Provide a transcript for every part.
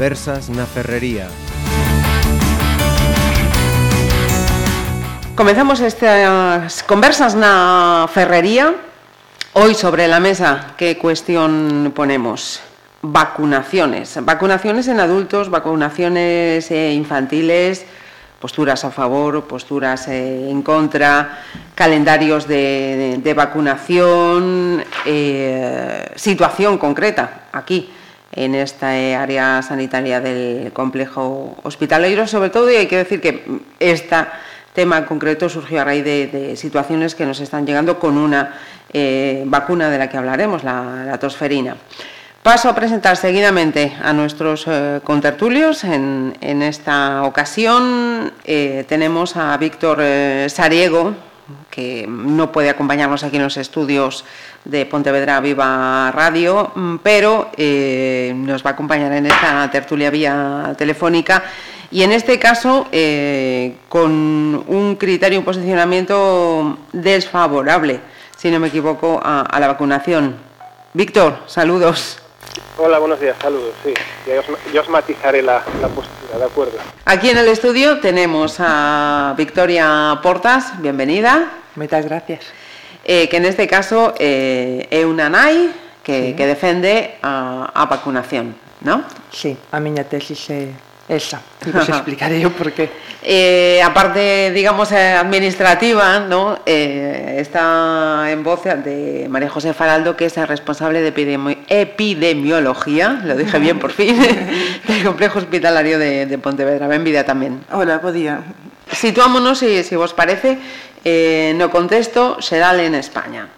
Conversas na Ferrería. Comenzamos estas conversas na Ferrería. Hoy sobre la mesa, ¿qué cuestión ponemos? Vacunaciones. Vacunaciones en adultos, vacunaciones eh, infantiles, posturas a favor, posturas eh, en contra, calendarios de, vacunación, eh, situación concreta aquí en esta área sanitaria del complejo hospitalario, sobre todo, y hay que decir que este tema en concreto surgió a raíz de, situaciones que nos están llegando con una eh, vacuna de la que hablaremos, la, la tosferina. Paso a presentar seguidamente a nuestros eh, contertulios. En, en, esta ocasión eh, tenemos a Víctor eh, Sariego, que no puede acompañarnos aquí en los estudios de Pontevedra Viva Radio, mm, pero eh, nos va a acompañar en esta tertulia vía telefónica y en este caso eh, con un criterio, un posicionamiento desfavorable, si no me equivoco, a, a la vacunación. Víctor, saludos. Hola, buenos días, saludos, sí. Yo os, matizaré la, la, postura, ¿de acuerdo? Aquí en el estudio tenemos a Victoria Portas, bienvenida. Muchas gracias. Eh, que en este caso eh, é unha nai que, sí. que defende a, a vacunación, ¿no? Sí, a miña tesis é esa, e vos explicaré o porqué. Eh, a parte, digamos, administrativa, ¿no? Eh, está en voz de María José Faraldo, que es la responsable de epidemi epidemiología, lo dije bien por fin, del complejo hospitalario de, de Pontevedra. Benvida tamén. Hola, bo día. Situámonos, si, si vos parece, eh, no contexto xeral en España.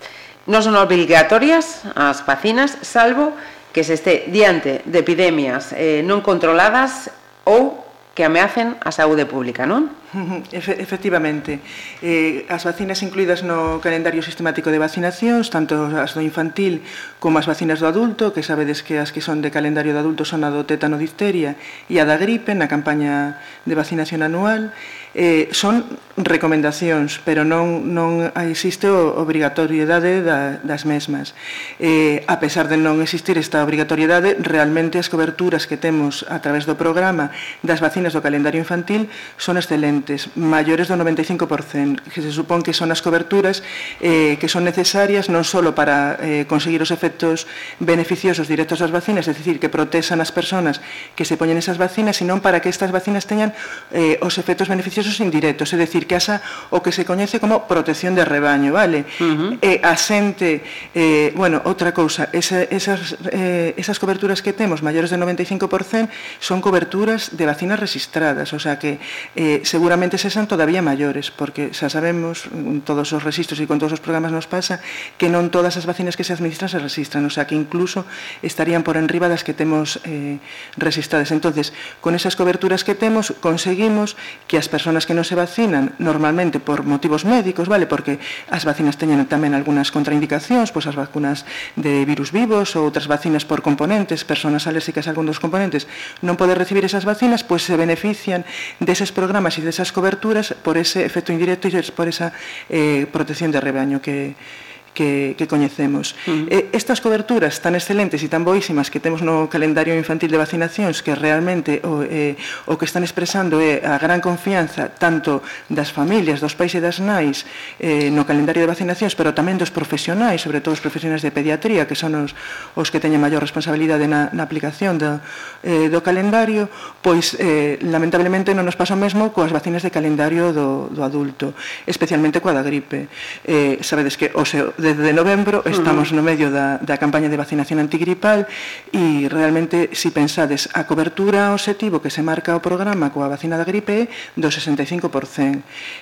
Non son obligatorias as vacinas, salvo que se este diante de epidemias eh, non controladas 哦，que ameacen a saúde pública, non? Efe, efectivamente. Eh, as vacinas incluídas no calendario sistemático de vacinacións, tanto as do infantil como as vacinas do adulto, que sabedes que as que son de calendario do adulto son a do tétano difteria e a da gripe na campaña de vacinación anual, eh, son recomendacións, pero non, non existe obrigatoriedade da, das mesmas. Eh, a pesar de non existir esta obrigatoriedade, realmente as coberturas que temos a través do programa das vacinas do calendario infantil son excelentes, maiores do 95%, que se supón que son as coberturas eh, que son necesarias non só para eh, conseguir os efectos beneficiosos directos das vacinas, é dicir, que protexan as persoas que se poñen esas vacinas, sino para que estas vacinas teñan eh, os efectos beneficiosos indirectos, é dicir, que asa o que se coñece como protección de rebaño, vale? Uh -huh. E a xente, eh, bueno, outra cousa, esa, esas, eh, esas coberturas que temos maiores de 95% son coberturas de vacinas registradas, o sea que eh, seguramente se son todavía maiores, porque xa sabemos, en todos os registros e con todos os programas nos pasa, que non todas as vacinas que se administran se registran, o sea que incluso estarían por enriba das que temos eh, registradas. entonces con esas coberturas que temos, conseguimos que as persoas que non se vacinan normalmente por motivos médicos, vale? Porque as vacinas teñen tamén algunhas contraindicacións, pois as vacunas de virus vivos ou outras vacinas por componentes, persoas alérxicas a algún componentes, non poder recibir esas vacinas, pois se benefician deses programas e desas coberturas por ese efecto indirecto e por esa eh, protección de rebaño que, que que, que coñecemos. Uh -huh. eh, estas coberturas tan excelentes e tan boísimas que temos no calendario infantil de vacinacións que realmente o, eh, o que están expresando é a gran confianza tanto das familias, dos pais e das nais eh, no calendario de vacinacións, pero tamén dos profesionais, sobre todo os profesionais de pediatría, que son os, os que teñen maior responsabilidade na, na aplicación do, eh, do calendario, pois eh, lamentablemente non nos pasa o mesmo coas vacinas de calendario do, do adulto, especialmente coa da gripe. Eh, sabedes que o, seu desde novembro estamos no medio da, da campaña de vacinación antigripal e realmente, si pensades, a cobertura objetivo que se marca o programa coa vacina da gripe é do 65%.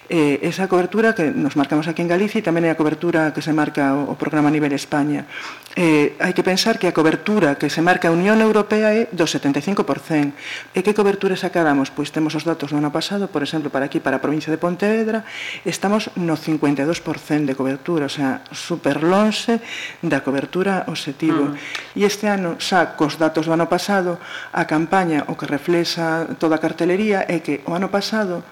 Eh, esa cobertura que nos marcamos aquí en Galicia e tamén é a cobertura que se marca o, o programa a nivel España. Eh, hai que pensar que a cobertura que se marca a Unión Europea é do 75%. E que cobertura sacáramos? Pois temos os datos do ano pasado, por exemplo, para aquí, para a provincia de Pontevedra, estamos no 52% de cobertura, o sea, super lonxe da cobertura objetivo. Uh mm. -huh. E este ano, xa cos datos do ano pasado, a campaña o que reflexa toda a cartelería é que o ano pasado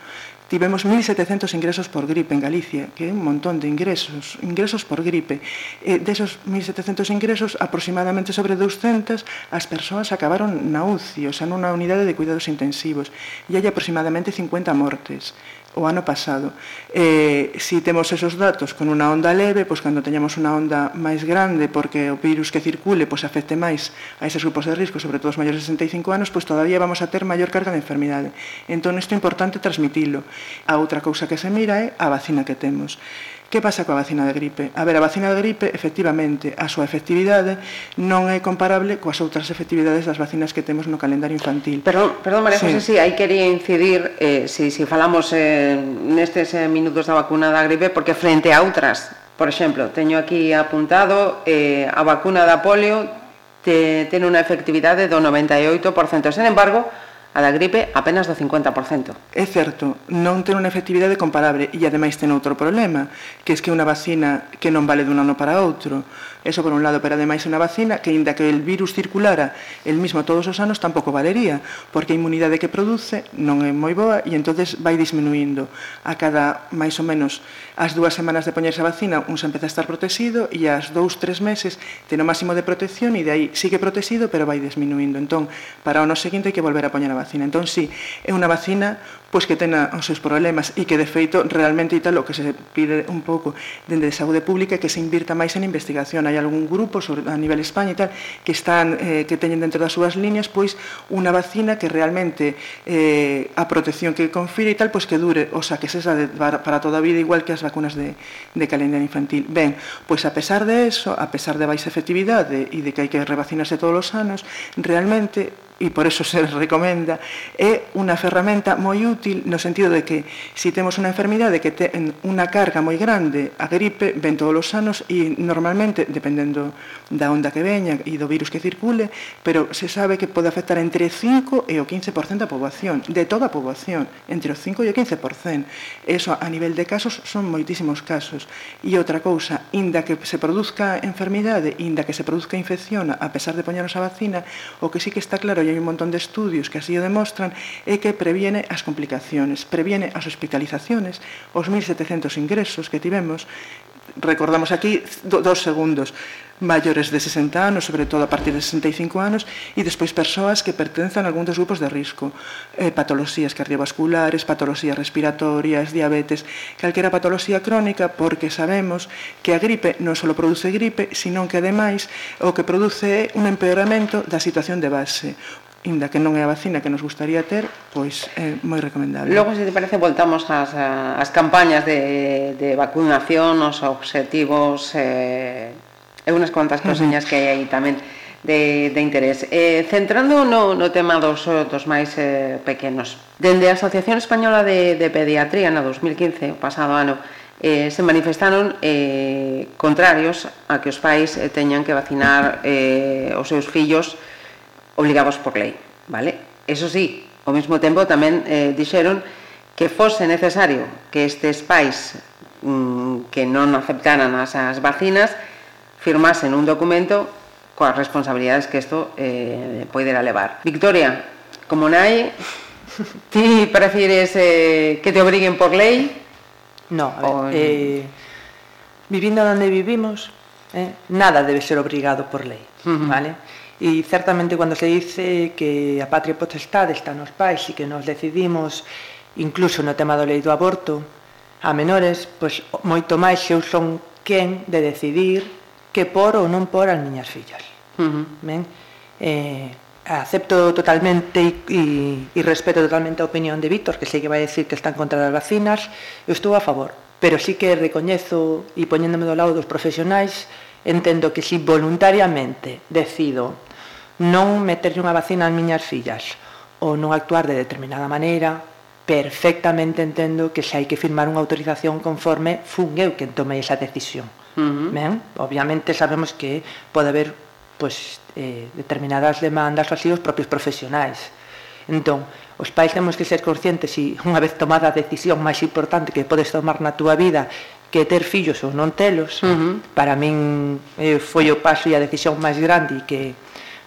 tivemos 1.700 ingresos por gripe en Galicia, que é un montón de ingresos, ingresos por gripe. Eh, desos 1.700 ingresos, aproximadamente sobre 200, as persoas acabaron na UCI, o sea, nunha unidade de cuidados intensivos, e hai aproximadamente 50 mortes o ano pasado. Eh, si temos esos datos con unha onda leve, pois cando teñamos unha onda máis grande porque o virus que circule pois afecte máis a eses grupos de risco, sobre todo os maiores de 65 anos, pois todavía vamos a ter maior carga de enfermidade. Entón, isto é importante transmitilo. A outra cousa que se mira é a vacina que temos. Que pasa coa vacina de gripe? A ver, a vacina de gripe, efectivamente, a súa efectividade non é comparable coas outras efectividades das vacinas que temos no calendario infantil. Perdón, perdón María sí. José, sí, aí quería incidir, eh, si, si falamos eh, nestes eh, minutos da vacuna da gripe, porque frente a outras, por exemplo, teño aquí apuntado eh, a vacuna da polio te, ten unha efectividade do 98%. Sen embargo, a da gripe apenas do 50%. É certo, non ten unha efectividade comparable e ademais ten outro problema, que é que unha vacina que non vale dun ano para outro, Eso por un lado, pero ademais unha vacina que, inda que el virus circulara el mismo todos os anos, tampouco valería, porque a inmunidade que produce non é moi boa e entonces vai disminuindo. A cada, máis ou menos, as dúas semanas de poñerse a vacina, un se empeza a estar protegido e as dous, tres meses ten o máximo de protección e de aí sigue protegido, pero vai disminuindo. Entón, para o ano seguinte hai que volver a poñer a vacina. Entón, sí, é unha vacina pois que tena os seus problemas e que, de feito, realmente e tal, o que se pide un pouco dende de saúde pública que se invirta máis en investigación. Hai algún grupo sobre, a nivel España e tal que están eh, que teñen dentro das súas liñas pois unha vacina que realmente eh, a protección que confire e tal pois que dure, o sea, que sexa de, para toda a vida igual que as vacunas de, de calendario infantil. Ben, pois a pesar de eso, a pesar de baixa efectividade e de que hai que revacinarse todos os anos, realmente e por eso se recomenda, é unha ferramenta moi útil no sentido de que se si temos unha enfermidade que ten unha carga moi grande, a gripe ven todos os anos e normalmente, dependendo da onda que veña e do virus que circule, pero se sabe que pode afectar entre 5 e o 15% da poboación, de toda a poboación, entre o 5 e o 15%. Eso a nivel de casos son moitísimos casos. E outra cousa, inda que se produzca enfermidade, inda que se produzca infección, a pesar de poñernos a vacina, o que sí que está claro e hai un montón de estudios que así o demostran, é que previene as complicaciones, previene as hospitalizaciones, os 1.700 ingresos que tivemos, recordamos aquí do, dos segundos, maiores de 60 anos, sobre todo a partir de 65 anos, e despois persoas que pertenzan a algún dos grupos de risco, eh, patoloxías cardiovasculares, patoloxías respiratorias, diabetes, calquera patoloxía crónica, porque sabemos que a gripe non só produce gripe, senón que ademais o que produce é un empeoramento da situación de base, inda que non é a vacina que nos gustaría ter, pois é moi recomendable. Logo, se te parece, voltamos ás, ás campañas de, de vacunación, os obxectivos eh, e unhas cuantas cousiñas que hai aí tamén de, de interés. Eh, centrando no, no tema dos, dos máis eh, pequenos, dende a Asociación Española de, de Pediatría na 2015, o pasado ano, eh, se manifestaron eh, contrarios a que os pais eh, teñan que vacinar eh, os seus fillos obligados por lei. Vale? Eso sí, ao mesmo tempo tamén eh, dixeron que fose necesario que estes pais mm, que non aceptaran as, as vacinas firmasen un documento coas responsabilidades que isto eh, poidera levar. Victoria, como nai, ti prefires eh, que te obriguen por lei? No, a ver, o... eh, vivindo onde vivimos, eh, nada debe ser obrigado por lei, uh -huh. vale? E certamente cando se dice que a patria potestade está nos pais e que nos decidimos incluso no tema do lei do aborto a menores, pois moito máis eu son quen de decidir que por ou non por as miñas fillas. Uh -huh. Ben? Eh, acepto totalmente e, e, e respeto totalmente a opinión de Víctor, que sei que vai decir que están contra as vacinas, eu estou a favor, pero sí que recoñezo e poñéndome do lado dos profesionais, entendo que si voluntariamente decido non meterlle unha vacina ás miñas fillas ou non actuar de determinada maneira, perfectamente entendo que se hai que firmar unha autorización conforme fun eu quen tomei esa decisión. Uh -huh. Ben, obviamente sabemos que pode haber pois, eh, determinadas demandas así os propios profesionais. Entón, os pais temos que ser conscientes e unha vez tomada a decisión máis importante que podes tomar na túa vida que ter fillos ou non telos, uh -huh. para min eh, foi o paso e a decisión máis grande que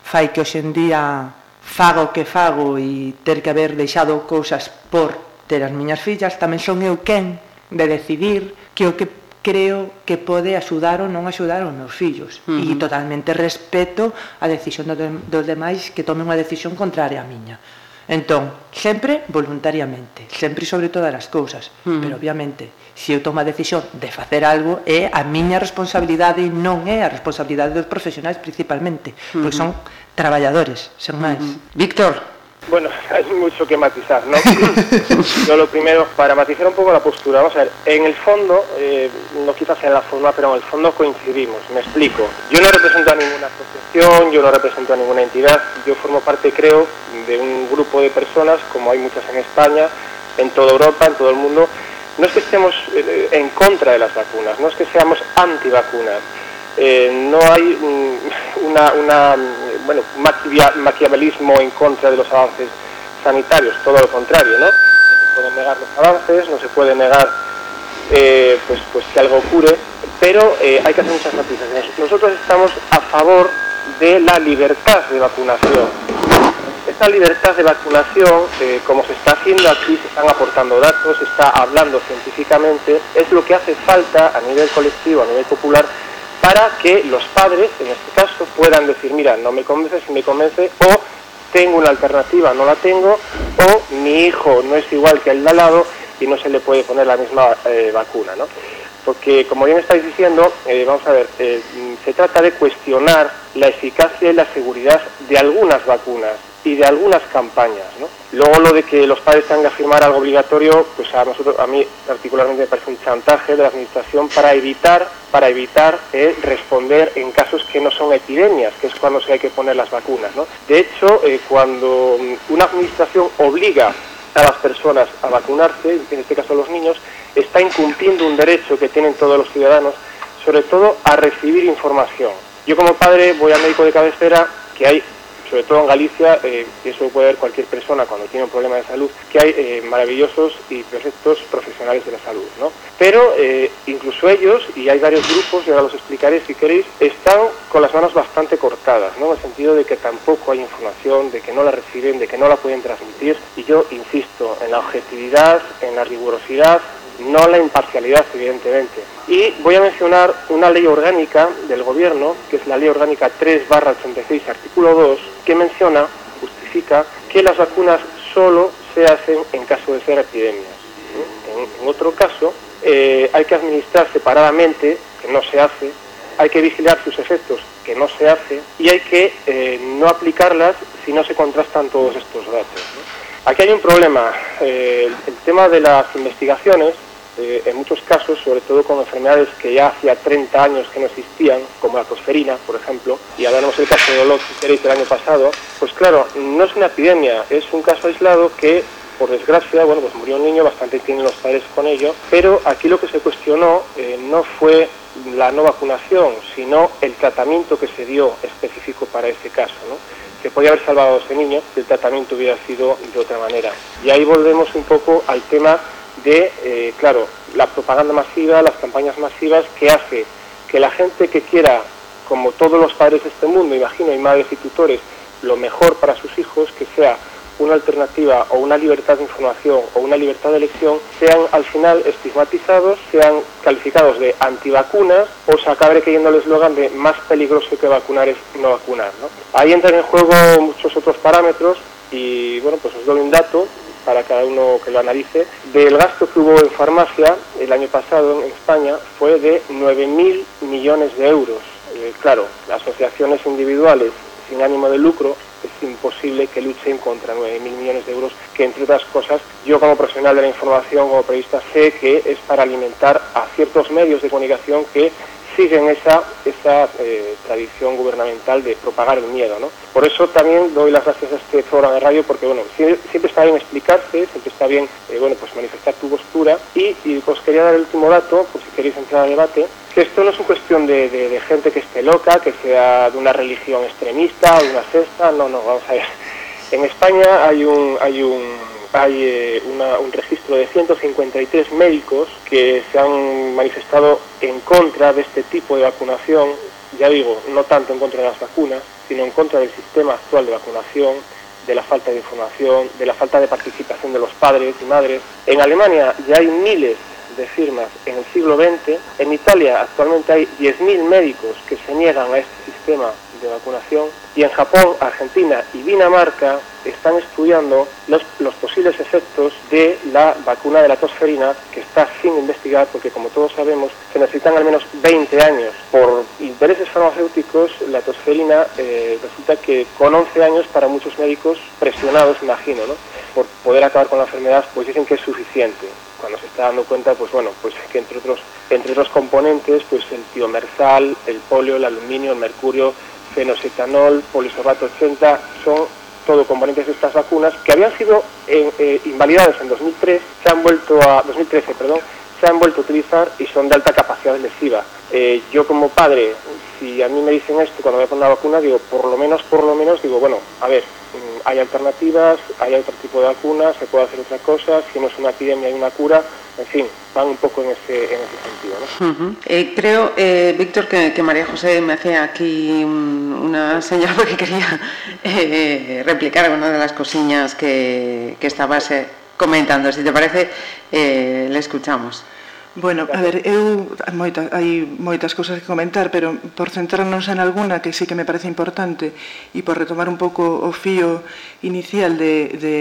fai que hoxendía fago o que fago e ter que haber deixado cousas por ter as miñas fillas, tamén son eu quen de decidir que o que creo que pode axudar ou non axudar os meus fillos uh -huh. e totalmente respeto a decisión dos, dos demais que tomen unha decisión contraria á miña entón, sempre voluntariamente sempre sobre todas as cousas uh -huh. pero obviamente, se eu tomo a decisión de facer algo é a miña responsabilidade e non é a responsabilidade dos profesionais principalmente, uh -huh. porque son traballadores, sen máis uh -huh. Víctor, Bueno, hay mucho que matizar, ¿no? Yo lo primero, para matizar un poco la postura, vamos a ver, en el fondo, eh, no quizás en la forma, pero en el fondo coincidimos, me explico. Yo no represento a ninguna asociación, yo no represento a ninguna entidad, yo formo parte, creo, de un grupo de personas, como hay muchas en España, en toda Europa, en todo el mundo. No es que estemos eh, en contra de las vacunas, no es que seamos antivacunas, eh, no hay mm, una, una bueno, maquiavelismo en contra de los avances sanitarios, todo lo contrario, ¿no? No se pueden negar los avances, no se puede negar eh, pues, pues que algo ocurre, pero eh, hay que hacer muchas matizaciones. Nosotros estamos a favor de la libertad de vacunación. Esta libertad de vacunación, como se está haciendo aquí, se están aportando datos, se está hablando científicamente, es lo que hace falta a nivel colectivo, a nivel popular, para que los padres, en este caso, puedan decir, mira, no me convence, si me convence, o tengo una alternativa, no la tengo, o mi hijo no es igual que el de al lado y no se le puede poner la misma eh, vacuna, ¿no? Porque, como bien estáis diciendo, eh, vamos a ver, eh, se trata de cuestionar la eficacia y la seguridad de algunas vacunas y de algunas campañas. ¿no? Luego lo de que los padres tengan que firmar algo obligatorio, pues a nosotros, a mí particularmente me parece un chantaje de la administración para evitar, para evitar eh, responder en casos que no son epidemias, que es cuando se hay que poner las vacunas. ¿no? De hecho, eh, cuando una administración obliga a las personas a vacunarse, en este caso a los niños, está incumpliendo un derecho que tienen todos los ciudadanos, sobre todo a recibir información. Yo como padre voy al médico de cabecera, que hay sobre todo en Galicia, eh, eso puede ver cualquier persona cuando tiene un problema de salud, que hay eh, maravillosos y perfectos profesionales de la salud, ¿no? Pero eh, incluso ellos, y hay varios grupos, y ahora los explicaré si queréis, están con las manos bastante cortadas, ¿no? En el sentido de que tampoco hay información, de que no la reciben, de que no la pueden transmitir, y yo insisto en la objetividad, en la rigurosidad, no la imparcialidad, evidentemente. Y voy a mencionar una ley orgánica del Gobierno, que es la Ley Orgánica 3 86, artículo 2, que menciona, justifica, que las vacunas solo se hacen en caso de ser epidemias. En, otro caso, eh, hay que administrar separadamente, que no se hace, hay que vigilar sus efectos, que no se hace, y hay que eh, no aplicarlas si no se contrastan todos estos datos. Aquí hay un problema. Eh, el, tema de las investigaciones, eh, en muchos casos, sobre todo con enfermedades que ya hacía 30 años que no existían, como la tosferina, por ejemplo, y hablamos del caso de Olot, si del año pasado, pues claro, no es una epidemia, es un caso aislado que por desgracia, bueno, pues murió un niño, bastante tienen los padres con ello, pero aquí lo que se cuestionó eh, no fue la no vacunación, sino el tratamiento que se dio específico para ese caso, ¿no? que podía haber salvado a ese niño si el tratamiento hubiera sido de otra manera. Y ahí volvemos un poco al tema de, eh, claro, la propaganda masiva, las campañas masivas que hace que la gente que quiera, como todos los padres de este mundo, imagino, y madres y tutores, lo mejor para sus hijos, que sea una alternativa o una libertad de información o una libertad de elección sean al final estigmatizados, sean calificados de antivacunas o se acabe creyendo el eslogan de más peligroso que vacunar es no vacunar. Ahí entran en juego muchos otros parámetros y bueno, pues os doy un dato para cada uno que lo analice. Del gasto que hubo en farmacia el año pasado en España fue de 9.000 millones de euros. Eh, claro, asociaciones individuales sin ánimo de lucro es imposible que luchen contra 9.000 millones de euros, que entre otras cosas yo como profesional de la información, como periodista, sé que es para alimentar a ciertos medios de comunicación que siguen esa, esa eh, tradición gubernamental de propagar el miedo. ¿no? Por eso también doy las gracias a este programa de radio, porque bueno, siempre, está bien explicarse, siempre está bien eh, bueno, pues manifestar tu postura. Y, y, os quería dar el último dato, por si queréis entrar al debate, que esto no es una cuestión de, gente que esté loca, que sea de una religión extremista o de una cesta, no, no, vamos a ver. En España hay un, hay un, hay eh, un registro de 153 médicos que se han manifestado en contra de este tipo de vacunación, ya digo, no tanto en contra de las vacunas, sino en contra del sistema actual de vacunación, de la falta de información, de la falta de participación de los padres y madres. En Alemania ya hay miles de firmas en el siglo XX. En Italia actualmente hay 10.000 médicos que se niegan a este sistema de vacunación y en Japón, Argentina y Dinamarca están estudiando los, los, posibles efectos de la vacuna de la tosferina que está sin investigar porque como todos sabemos se necesitan al menos 20 años. Por intereses farmacéuticos la tosferina eh, resulta que con 11 años para muchos médicos presionados, imagino, ¿no? por poder acabar con la enfermedad, pues dicen que es suficiente. Cuando se está dando cuenta, pues bueno, pues que entre otros, entre otros componentes, pues el tiomersal, el polio, el aluminio, el mercurio, fenosetanol, polisorbato 80, son todo componentes de estas vacunas que habían sido eh, eh, invalidadas en 2003, se han vuelto a 2013, perdón, se han vuelto a utilizar y son de alta capacidad lesiva. Eh, yo como padre, si a mí me dicen esto cuando voy a poner una vacuna, digo, por lo menos, por lo menos, digo, bueno, a ver, mm, hay alternativas, hay otro tipo de vacunas, se puede hacer otra cosa, si no es una epidemia hay una cura, en fin, van un poco en ese, en ese sentido. ¿no? Uh -huh. eh, creo, eh, Víctor, que, que, María José me hacía aquí un, una señal porque quería eh, replicar alguna de las cosillas que, que estabas eh, comentando. Si te parece, eh, le escuchamos. Bueno, a ver, eu moita, hai moitas cousas que comentar, pero por centrarnos en alguna que sí que me parece importante e por retomar un pouco o fío inicial de, de,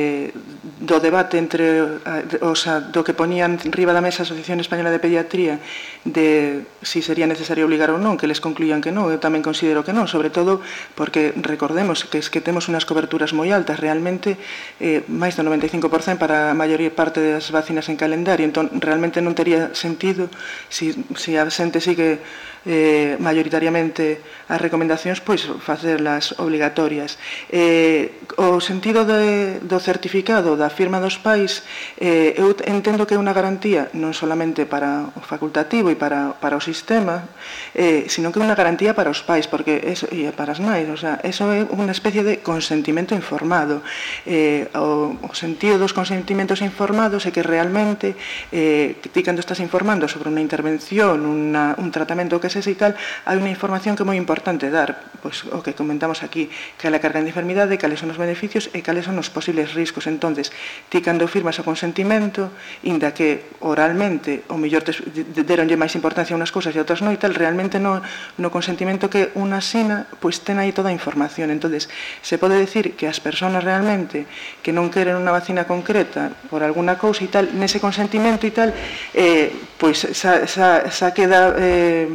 do debate entre eh, o sea, do que ponían riba da mesa a Asociación Española de Pediatría de si sería necesario obligar ou non, que les concluían que non, eu tamén considero que non, sobre todo porque recordemos que es que temos unhas coberturas moi altas, realmente eh, máis do 95% para a maioría parte das vacinas en calendario, entón realmente non tería sentido si, si a xente sigue eh, maioritariamente as recomendacións, pois facerlas obligatorias. Eh, os sentido de, do certificado da firma dos pais, eh, eu entendo que é unha garantía non solamente para o facultativo e para, para o sistema, eh, sino que é unha garantía para os pais, porque eso, e para as nais, o sea, eso é unha especie de consentimento informado. Eh, o, o sentido dos consentimentos informados é que realmente eh, ti cando estás informando sobre unha intervención, una, un tratamento que se e tal, hai unha información que é moi importante dar, pois, o que comentamos aquí, que é a carga de enfermidade, cales son os beneficios beneficios e cales son os posibles riscos. entonces ti cando firmas o consentimento, inda que oralmente, o mellor te deronlle máis importancia a unhas cousas e a outras non e tal, realmente no, no consentimento que unha sina, pois ten aí toda a información. entonces se pode decir que as persoas realmente que non queren unha vacina concreta por alguna cousa e tal, nese consentimento e tal, eh, pois xa, xa, xa queda... Eh,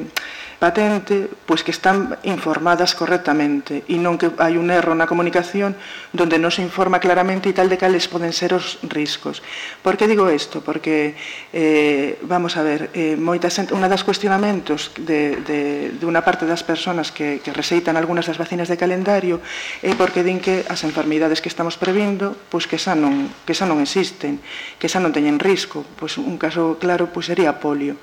patente pois que están informadas correctamente e non que hai un erro na comunicación donde non se informa claramente e tal de cales poden ser os riscos. Por que digo isto? Porque, eh, vamos a ver, eh, moita xente, unha das cuestionamentos de, de, de unha parte das persoas que, que receitan algunhas das vacinas de calendario é porque din que as enfermidades que estamos previndo pois que xa non, que xa non existen, que xa non teñen risco. Pois un caso claro pois sería a polio.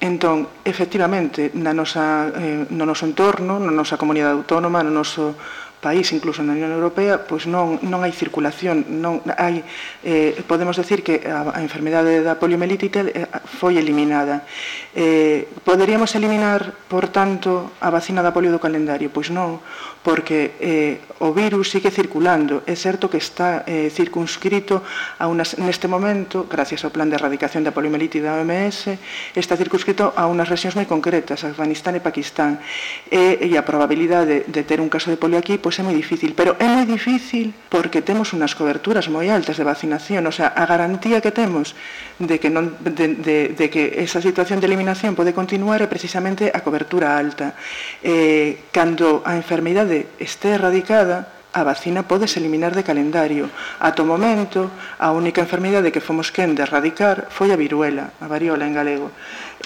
Entón, efectivamente, na nosa, eh, no noso entorno, na nosa comunidade autónoma, no noso país, incluso na Unión Europea, pois non, non hai circulación, non hai, eh, podemos decir que a, a enfermidade da poliomielitite eh, foi eliminada. Eh, poderíamos eliminar, por tanto, a vacina da polio do calendario? Pois non, porque eh, o virus sigue circulando. É certo que está eh, circunscrito a unas, neste momento, gracias ao plan de erradicación da poliomielite da OMS, está circunscrito a unas regións moi concretas, Afganistán e Pakistán. E, e a probabilidade de, de ter un caso de polio aquí pois, pois é moi difícil, pero é moi difícil porque temos unhas coberturas moi altas de vacinación, o sea, a garantía que temos de que non de, de, de que esa situación de eliminación pode continuar é precisamente a cobertura alta. Eh, cando a enfermidade este erradicada, a vacina podes eliminar de calendario. Ato momento, a única enfermidade que fomos quen de erradicar foi a viruela, a variola en galego.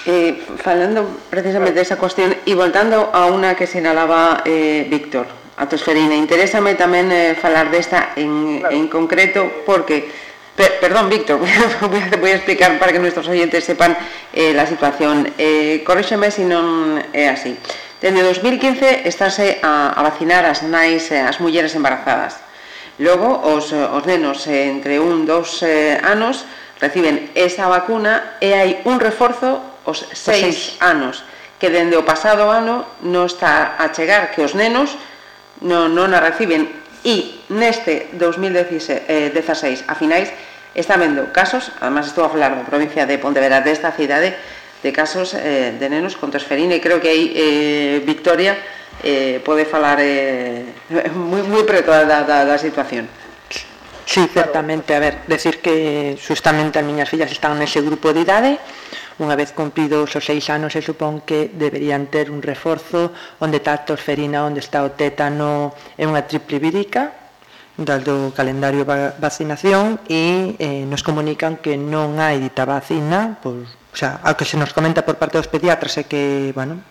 Eh, falando precisamente desa cuestión e voltando a unha que sinalaba eh, Víctor, a tosferina. Interésame tamén eh, falar desta en, claro. en concreto porque per, perdón, Víctor, voy a, voy a explicar para que nuestros oyentes sepan eh, la situación. Eh, corréxeme se si non é así. Dende 2015 estáse a, a vacinar as nais, eh, as mulleres embarazadas. Logo, os, os nenos eh, entre un, dos eh, anos reciben esa vacuna e hai un reforzo os seis, seis. anos que dende o pasado ano non está a chegar que os nenos non, non a reciben. E neste 2016 eh, a finais está vendo casos, además estou a falar da provincia de Pontevedra desta cidade de casos eh, de nenos con tosferina e creo que aí eh, Victoria eh, pode falar eh, moi, moi preto da, da, da situación. Sí, certamente, a ver, decir que justamente as miñas fillas están nese grupo de idade Unha vez cumplidos os seis anos se supón que deberían ter un reforzo onde está a tosferina, onde está o tétano é unha triple vírica, do calendario de vacinación e eh, nos comunican que non hai dita vacina, pois, o sea, ao que se nos comenta por parte dos pediatras é que, bueno,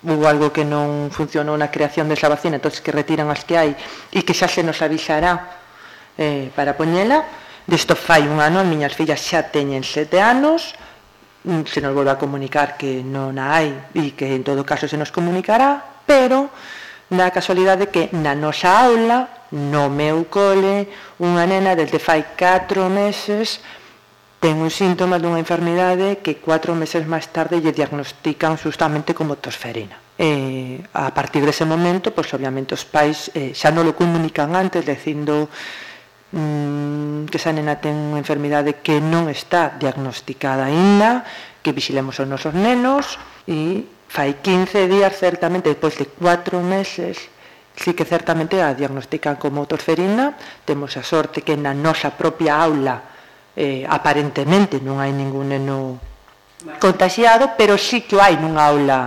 hubo algo que non funcionou na creación desa vacina, entonces que retiran as que hai e que xa se nos avisará eh, para poñela. Desto fai un ano, as miñas fillas xa teñen sete anos, se nos volve a comunicar que non a hai e que en todo caso se nos comunicará, pero na casualidade que na nosa aula, no meu cole, unha nena desde fai 4 meses ten un síntoma dunha enfermidade que 4 meses máis tarde lle diagnostican justamente como tosferina. E a partir dese momento, pois obviamente os pais eh, xa non lo comunican antes, dicindo mm, que esa nena ten unha enfermidade que non está diagnosticada aínda, que vigilemos os nosos nenos e fai 15 días certamente, depois de 4 meses, sí que certamente a diagnostican como tosferina, temos a sorte que na nosa propia aula eh, aparentemente non hai ningún neno contagiado, pero sí que hai nunha aula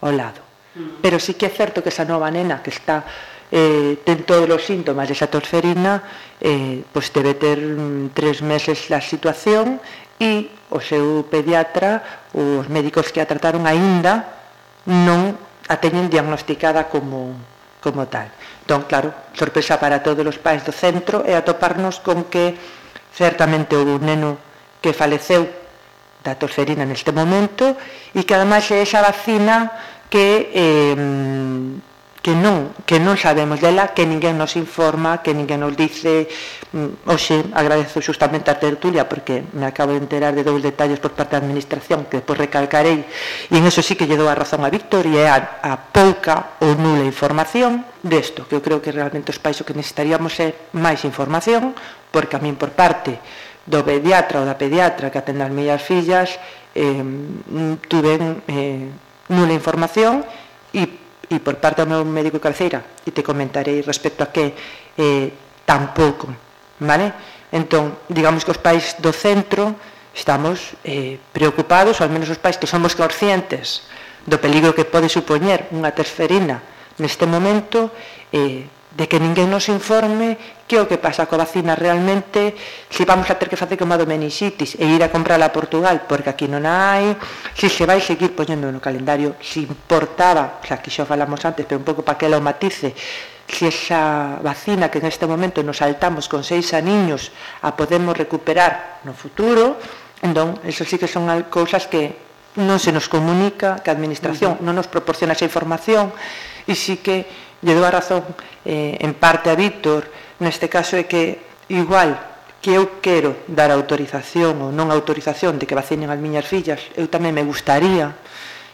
ao lado. Mm. Pero sí que é certo que esa nova nena que está eh, ten todos os síntomas de satosferina, eh, pois debe ter mm, tres meses a situación e o seu pediatra, os médicos que a trataron aínda, non a teñen diagnosticada como, como tal. Entón, claro, sorpresa para todos os pais do centro é atoparnos con que certamente houve un neno que faleceu da tosferina neste momento e que ademais é esa vacina que eh, que non, que non sabemos dela, que ninguén nos informa, que ninguén nos dice. Mm, Oxe, agradezo justamente a tertulia porque me acabo de enterar de dous detalles por parte da administración que depois recalcarei e en eso sí que lle dou a razón a Víctor e a, a pouca ou nula información desto, que eu creo que realmente os pais o que necesitaríamos é máis información porque a min por parte do pediatra ou da pediatra que atende as miñas fillas eh, tuven eh, nula información e e por parte do meu médico de cabeceira e te comentarei respecto a que eh, tampouco vale? entón, digamos que os pais do centro estamos eh, preocupados ou al menos os pais que somos conscientes do peligro que pode supoñer unha terferina neste momento eh, de que ninguén nos informe que o que pasa coa vacina realmente, se vamos a ter que facer como a do meningitis e ir a comprarla a Portugal, porque aquí non hai, se se vai seguir poñendo no calendario, se importaba, xa que xa falamos antes, pero un pouco para que ela o matice, se esa vacina que en este momento nos saltamos con seis aniños a podemos recuperar no futuro, entón, eso sí que son cousas que non se nos comunica, que a Administración uh -huh. non nos proporciona esa información, e sí que lle dou a razón eh, en parte a Víctor, neste caso é que igual que eu quero dar autorización ou non autorización de que vacinen as miñas fillas, eu tamén me gustaría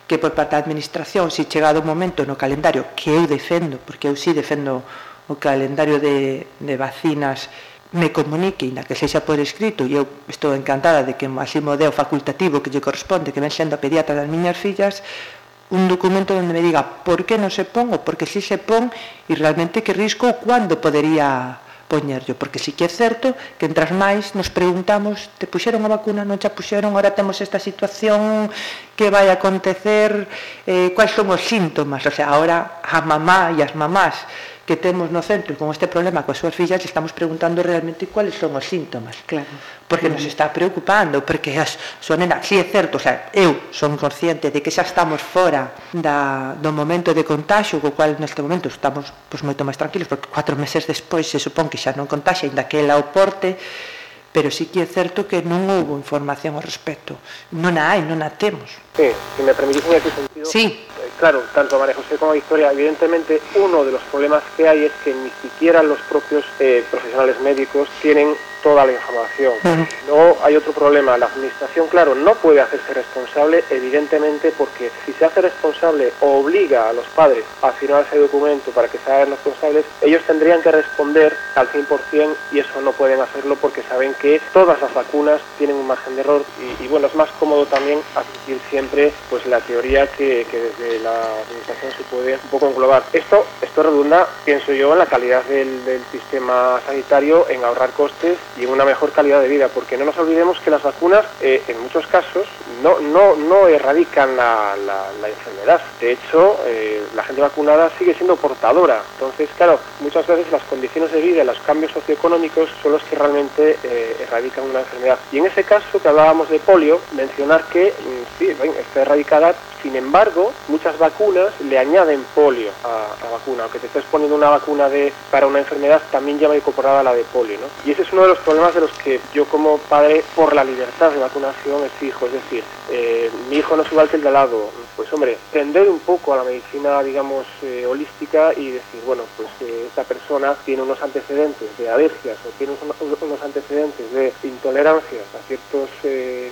que por parte da administración, se chegado o momento no calendario que eu defendo, porque eu sí defendo o calendario de, de vacinas me comunique, na que sexa por escrito, e eu estou encantada de que así mo deo facultativo que lle corresponde, que ven sendo a pediatra das miñas fillas, un documento onde me diga por que non se pon ou porque si se pon e realmente que risco ou cando podería poñerllo, porque si que é certo que entras máis nos preguntamos te puxeron a vacuna, non xa puxeron, ahora temos esta situación, que vai acontecer, eh, quais son os síntomas, o sea, ahora a mamá e as mamás que temos no centro con este problema coas súas fillas estamos preguntando realmente cuáles son os síntomas. Claro. porque nos está preocupando porque as súa nena, si sí, é certo o sea, eu son consciente de que xa estamos fora da, do momento de contagio co cual neste momento estamos pois, moito máis tranquilos porque cuatro meses despois se supón que xa non contaxe ainda que ela o porte pero sí que é certo que non houve información ao respecto. Non a hai, non a temos. Sí, se me permitís en ese sentido. Sí claro, tanto María José como Victoria, evidentemente uno de los problemas que hay es que ni siquiera los propios eh, profesionales médicos tienen toda la información. Luego hay otro problema, la administración, claro, no puede hacerse responsable, evidentemente, porque si se hace responsable o obliga a los padres a firmar ese documento para que se hagan responsables, ellos tendrían que responder al 100% y eso no pueden hacerlo porque saben que todas las vacunas tienen un margen de error y, bueno, es más cómodo también asistir siempre pues la teoría que, desde la administración se puede un poco englobar. Esto, esto redunda, pienso yo, en la calidad del, sistema sanitario, en ahorrar costes y en una mejor calidad de vida, porque no nos olvidemos que las vacunas eh, en muchos casos no, no, no erradican la, la, enfermedad. De hecho, eh, la gente vacunada sigue siendo portadora. Entonces, claro, muchas veces las condiciones de vida, los cambios socioeconómicos son los que realmente eh, erradican una enfermedad. Y en ese caso que hablábamos de polio, mencionar que mm, sí, esté erradicada sin embargo, muchas vacunas le añaden polio a la vacuna. Aunque te estés poniendo una vacuna de, para una enfermedad, también lleva incorporada la de polio. ¿no? Y ese es uno de los problemas de los que yo como padre, por la libertad de vacunación, exijo. Es decir, eh, mi hijo no es igual que el de al lado. Pues hombre, tender un poco a la medicina, digamos, eh, holística y decir, bueno, pues eh, esta persona tiene unos antecedentes de alergias o tiene unos antecedentes de intolerancias a ciertos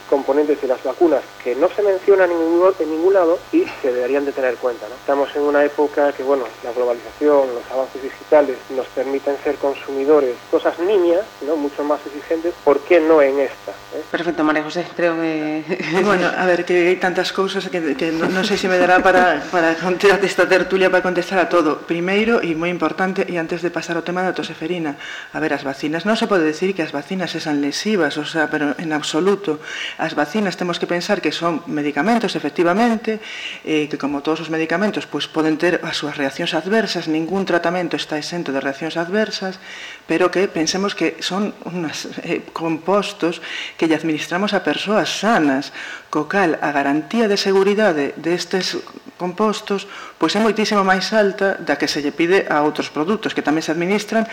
componentes de las vacunas que no se mencionan en ningún, en regulado y se deberían de tener en cuenta. ¿no? Estamos en una época que, bueno, la globalización, los avances digitales nos permiten ser consumidores, cosas niñas, ¿no? mucho más exigentes, ¿por qué no en esta? Eh? Perfecto, María José, creo que... bueno, a ver, que hai tantas cousas que, que no, non sei se me dará para, para contestar esta tertulia para contestar a todo. Primeiro, e moi importante, e antes de pasar ao tema da toseferina, a ver, as vacinas, non se pode decir que as vacinas sean lesivas, o sea, pero en absoluto. As vacinas temos que pensar que son medicamentos, efectivamente, eh, que como todos os medicamentos pois poden ter as súas adversas, ningún tratamento está exento de reaccións adversas, pero que pensemos que son unos eh, compostos que lle administramos a persoas sanas, co cal a garantía de seguridade destes compostos pois é moitísimo máis alta da que se lle pide a outros produtos que tamén se administran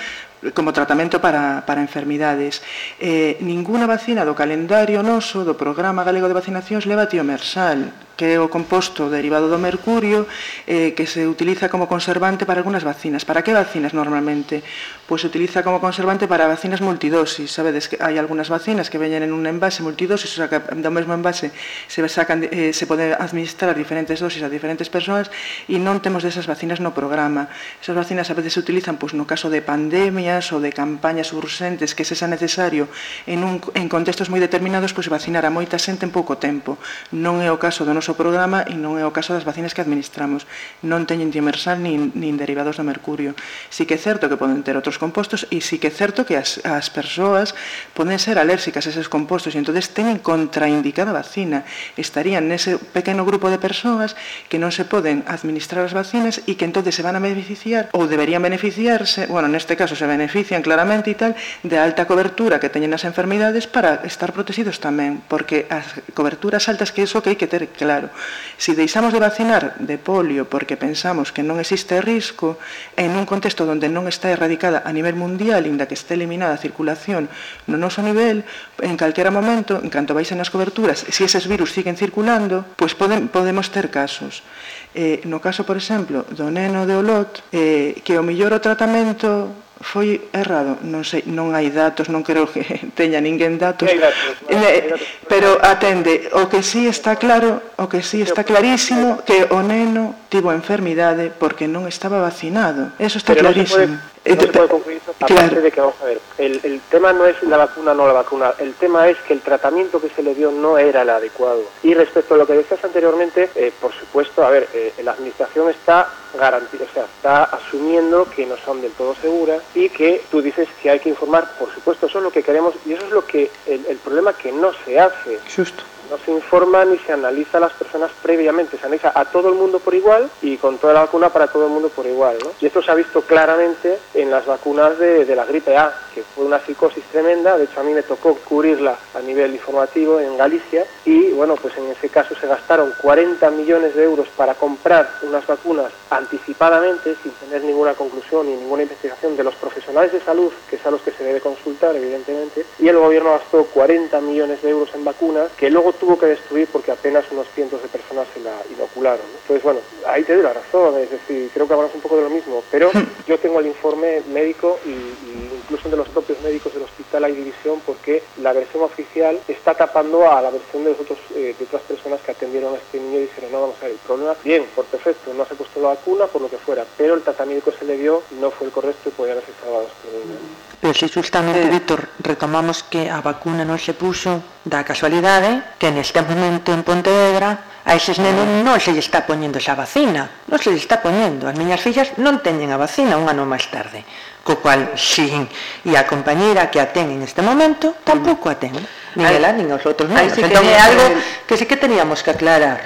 como tratamento para, para enfermidades. Eh, ninguna vacina do calendario noso do Programa Galego de Vacinacións leva tiomersal, que é o composto derivado do mercurio eh, que se utiliza como conservante para algunas vacinas. ¿Para que vacinas normalmente? Pois se utiliza como conservante para vacinas multidosis. Sabedes que hai algunas vacinas que veñen en un envase multidosis, o sea, que do mesmo envase se, sacan, eh, se pode administrar diferentes dosis a diferentes persoas e e non temos desas vacinas no programa. Esas vacinas a veces se utilizan pois, no caso de pandemias ou de campañas urgentes que se xa necesario en, un, en contextos moi determinados pois, vacinar a moita xente en pouco tempo. Non é o caso do noso programa e non é o caso das vacinas que administramos. Non teñen dimersal nin, nin derivados do mercurio. Si que é certo que poden ter outros compostos e si que é certo que as, as persoas poden ser alérxicas a eses compostos e entonces teñen contraindicada a vacina. Estarían nese pequeno grupo de persoas que non se poden administrar administrar as vacinas e que entonces se van a beneficiar ou deberían beneficiarse, bueno, neste caso se benefician claramente e tal, de alta cobertura que teñen as enfermidades para estar protegidos tamén, porque as coberturas altas que iso que hai que ter claro. Se si deixamos de vacinar de polio porque pensamos que non existe risco en un contexto onde non está erradicada a nivel mundial, inda que este eliminada a circulación no noso nivel, en calquera momento, en canto baixen as coberturas, se si eses virus siguen circulando, pois pues poden, podemos ter casos. Eh, no caso, por exemplo, do neno de Olot, eh, que o millor o tratamento foi errado, non sei, non hai datos, non creo que teña ninguén datos. Hai datos, hai datos. Eh, pero atende, o que si sí está claro, o que si sí está clarísimo que o neno tivo enfermidade porque non estaba vacinado. Eso está pero clarísimo. No no se puede concluir eso, aparte de que, vamos a ver, el, el, tema no es la vacuna o no la vacuna, el tema es que el tratamiento que se le dio no era el adecuado. Y respecto a lo que decías anteriormente, eh, por supuesto, a ver, eh, la administración está garantizando, o sea, está asumiendo que no son del todo seguras y que tú dices que hay que informar, por supuesto, eso es lo que queremos y eso es lo que el, el problema que no se hace. Justo no se informa ni se analiza a las personas previamente, se analiza a todo el mundo por igual y con toda la vacuna para todo el mundo por igual. ¿no? Y esto se ha visto claramente en las vacunas de, de, la gripe A, que fue una psicosis tremenda, de hecho a mí me tocó cubrirla a nivel informativo en Galicia y bueno, pues en ese caso se gastaron 40 millones de euros para comprar unas vacunas anticipadamente, sin tener ninguna conclusión ni ninguna investigación de los profesionales de salud, que es a los que se debe consultar evidentemente, y el gobierno gastó 40 millones de euros en vacunas que luego tuvo que destruir porque apenas unos cientos de personas se la inocularon. Entonces, bueno, ahí te doy la razón, es decir, creo que hablamos un poco de lo mismo, pero yo tengo el informe médico y, y incluso de los propios médicos del hospital hay división porque la versión oficial está tapando a la versión de, los otros, eh, de otras personas que atendieron a este niño y dijeron, no, vamos a ver, el problema, bien, por perfecto, no se ha puesto la vacuna, por lo que fuera, pero el tratamiento que se le dio no fue el correcto y podía haberse salvado este niño. Pero si justamente, Víctor, retomamos que a vacuna non se puxo da casualidade que neste momento en Pontevedra a eses nenos non se lle está poñendo esa vacina, non se lle está poñendo. As miñas fillas non teñen a vacina un ano máis tarde, co cual, sin, e a compañeira que a ten en este momento, tampouco a ten. Nin ela, nin os outros nenos. sí entón que- algo que sí que teníamos que aclarar,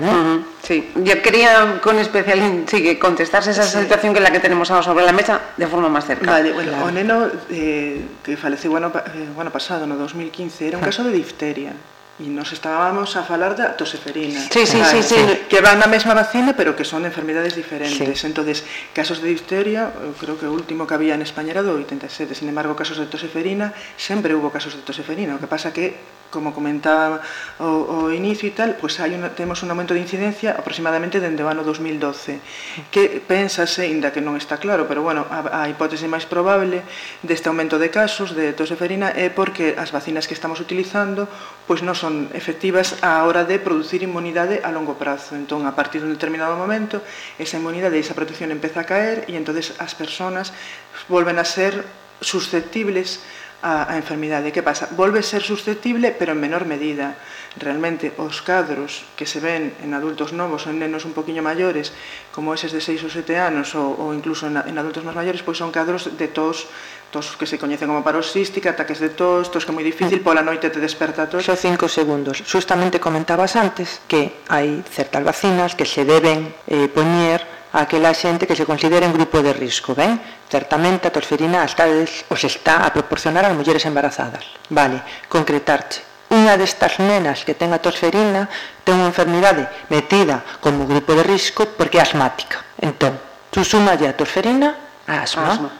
Sí, yo quería con especial sí, que contestarse esa situación que es la que tenemos ahora sobre la mesa de forma más cercana. Vale, bueno, o neno eh, que faleceu ano, eh, ano pasado, no 2015, era un caso de difteria. E nos estábamos a falar da toseferina. Sí, sí, sí, sí. Que van na mesma vacina, pero que son enfermedades diferentes. Sí. Entonces, casos de difteria, eu creo que o último que había en España era do 87. Sin embargo, casos de toseferina, sempre hubo casos de toseferina. O que pasa que como comentaba o, o inicio e tal, pois hai un, temos un aumento de incidencia aproximadamente dende o ano 2012, que pensase, inda que non está claro, pero bueno, a, a hipótese máis probable deste aumento de casos de toseferina é porque as vacinas que estamos utilizando pois non son efectivas á hora de producir inmunidade a longo prazo. Entón, a partir dun determinado momento, esa inmunidade e esa protección empeza a caer e entonces as persoas volven a ser susceptibles a, a enfermidade. Que pasa? Volve ser susceptible, pero en menor medida. Realmente, os cadros que se ven en adultos novos ou en nenos un poquinho maiores, como eses de 6 ou 7 anos, ou, ou incluso en, en adultos máis maiores, pois son cadros de tos tos que se coñecen como paroxística, ataques de tos, tos que é moi difícil, mm. pola noite te desperta tos. Só cinco segundos. Justamente comentabas antes que hai certas vacinas que se deben eh, poñer aquela xente que se considera en grupo de risco, ben? Certamente a tosferina está os está a proporcionar ás mulleres embarazadas. Vale, concretarche. Unha destas nenas que ten a tosferina ten unha enfermidade metida como grupo de risco porque é asmática. Entón, tú sumalle a tosferina a asma. asma.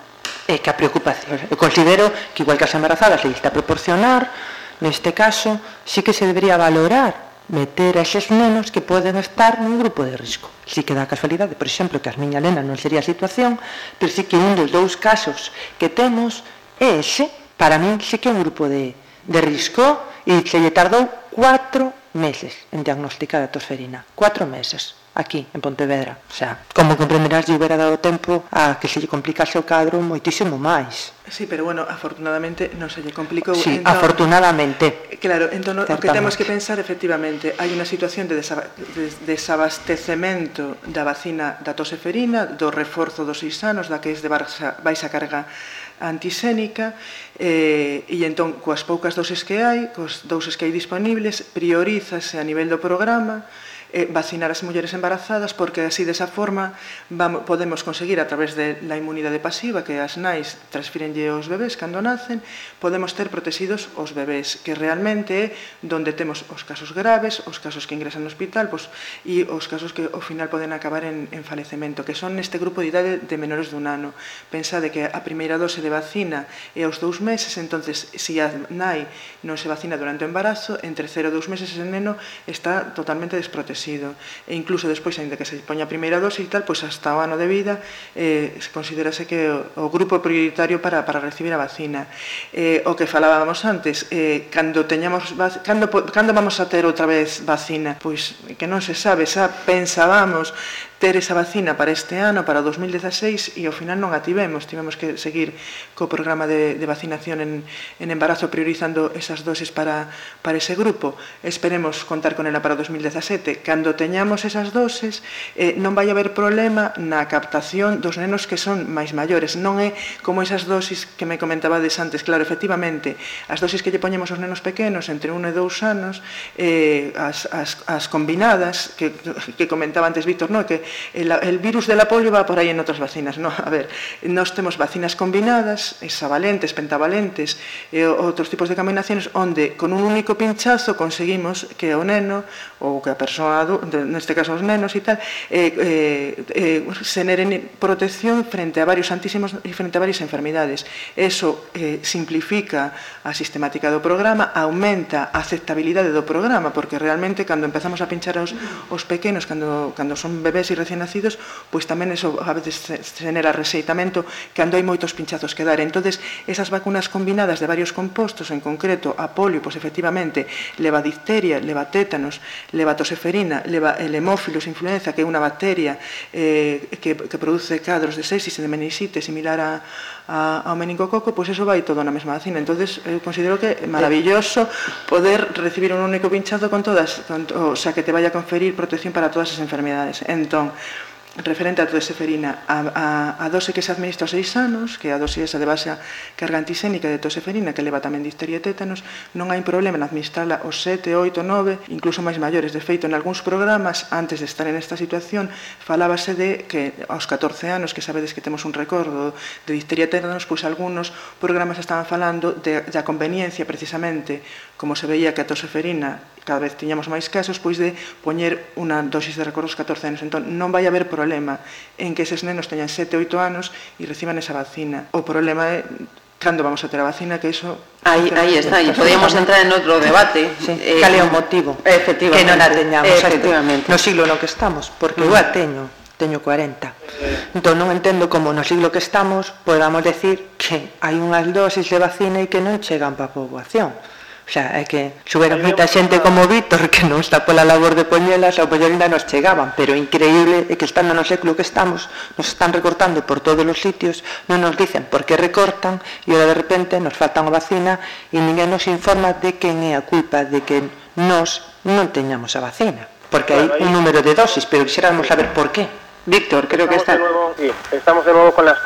É que a preocupación. Eu considero que igual que as embarazadas se está a proporcionar, neste caso, sí que se debería valorar meter a eses nenos que poden estar nun grupo de risco. Si que dá casualidade, por exemplo, que as miña Lena non sería a situación, pero si que un dos dous casos que temos é ese, para min si que é un grupo de, de risco e se lle tardou cuatro meses en diagnosticar a tosferina. Cuatro meses aquí en Pontevedra. O sea, como comprenderás, lle hubiera dado tempo a que se lle complicase o cadro moitísimo máis. Sí, pero bueno, afortunadamente non se lle complicou. Sí, entón, afortunadamente. Claro, entón o que temos que pensar efectivamente, hai unha situación de, desab de desabastecemento da vacina da toseferina, do reforzo dos seis anos, da que es de baixa, baixa carga antisénica eh, e entón coas poucas doses que hai, cos doses que hai disponibles, priorízase a nivel do programa eh, vacinar as mulleres embarazadas porque así desa forma vamos, podemos conseguir a través de la inmunidade pasiva que as nais transfirenlle aos bebés cando nacen, podemos ter protegidos os bebés, que realmente é donde temos os casos graves, os casos que ingresan no hospital pois, e os casos que ao final poden acabar en, en falecemento, que son neste grupo de idade de menores dun ano. Pensade que a primeira dose de vacina é aos dous meses, entonces se a nai non se vacina durante o embarazo, entre 0 e 2 meses ese neno está totalmente desprotegido sido. E incluso despois, ainda que se poña a primeira dose e tal, pois hasta o ano de vida eh, se considerase que o, o grupo prioritario para, para recibir a vacina. Eh, o que falábamos antes, eh, cando, teñamos, cando, cando vamos a ter outra vez vacina? Pois que non se sabe, xa pensábamos ter esa vacina para este ano, para 2016, e ao final non a tivemos. Tivemos que seguir co programa de, de vacinación en, en embarazo priorizando esas doses para, para ese grupo. Esperemos contar con ela para 2017. Cando teñamos esas doses, eh, non vai haber problema na captación dos nenos que son máis maiores. Non é como esas dosis que me comentabades antes. Claro, efectivamente, as dosis que lle poñemos aos nenos pequenos entre 1 e 2 anos, eh, as, as, as combinadas, que, que comentaba antes Víctor, no? que el, el virus de la polio va por aí en outras vacinas. No, a ver, nós temos vacinas combinadas, hexavalentes, pentavalentes, eh, e outros tipos de combinaciones, onde con un único pinchazo conseguimos que o neno ou que a persoa, neste caso os nenos e tal, eh, eh, eh, xeneren protección frente a varios santísimos e frente a varias enfermidades. Eso eh, simplifica a sistemática do programa, aumenta a aceptabilidade do programa, porque realmente cando empezamos a pinchar aos, os pequenos, cando, cando son bebés e recién nacidos, pois tamén eso a veces genera reseitamento cando hai moitos pinchazos que dar. entonces esas vacunas combinadas de varios compostos, en concreto a polio, pois efectivamente leva difteria, leva tétanos, leva toseferina, leva eh, el hemófilos, influenza, que é unha bacteria eh, que, que produce cadros de sepsis e de meningitis similar a, a, ao meningococo, pois eso vai todo na mesma vacina. entonces eu considero que é maravilloso poder recibir un único pinchazo con todas, con, o sea, que te vaya a conferir protección para todas as enfermedades. Entón, referente a toseferina a, a, a dose que se administra aos seis anos, que é a dose esa de base carga antisénica de toseferina que leva tamén difteria e tétanos, non hai problema en administrarla aos 7, 8, 9, incluso máis maiores. De feito, en algúns programas, antes de estar en esta situación, falábase de que aos 14 anos, que sabedes que temos un recordo de difteria e tétanos, pois algúns programas estaban falando de, da conveniencia precisamente, como se veía que a toseferina cada vez tiñamos máis casos, pois de poñer unha dosis de recordo aos 14 anos. Entón, non vai haber problema en que eses nenos teñan 7, 8 anos e reciban esa vacina. O problema é cando vamos a ter a vacina, que iso... Aí, aí está, e podíamos entrar en outro debate. Sí. Eh, Cal é o motivo efectivamente, que non a teñamos efectivamente. no siglo no que estamos? Porque eu a mm. teño, teño 40. Entón non entendo como no siglo que estamos podamos decir que hai unhas dosis de vacina e que non chegan para a poboación xa, é que xuberon moita xente como Víctor que non está pola labor de poñelas, ao mellor ainda nos chegaban, pero increíble é que estando no século que estamos, nos están recortando por todos os sitios, non nos dicen por que recortan, e ora de repente nos faltan a vacina e ninguén nos informa de quen é a culpa de que nós non teñamos a vacina, porque hai un número de dosis, pero quixéramos saber por qué. Víctor, creo que está... Estamos de nuevo, sí, estamos de nuevo con las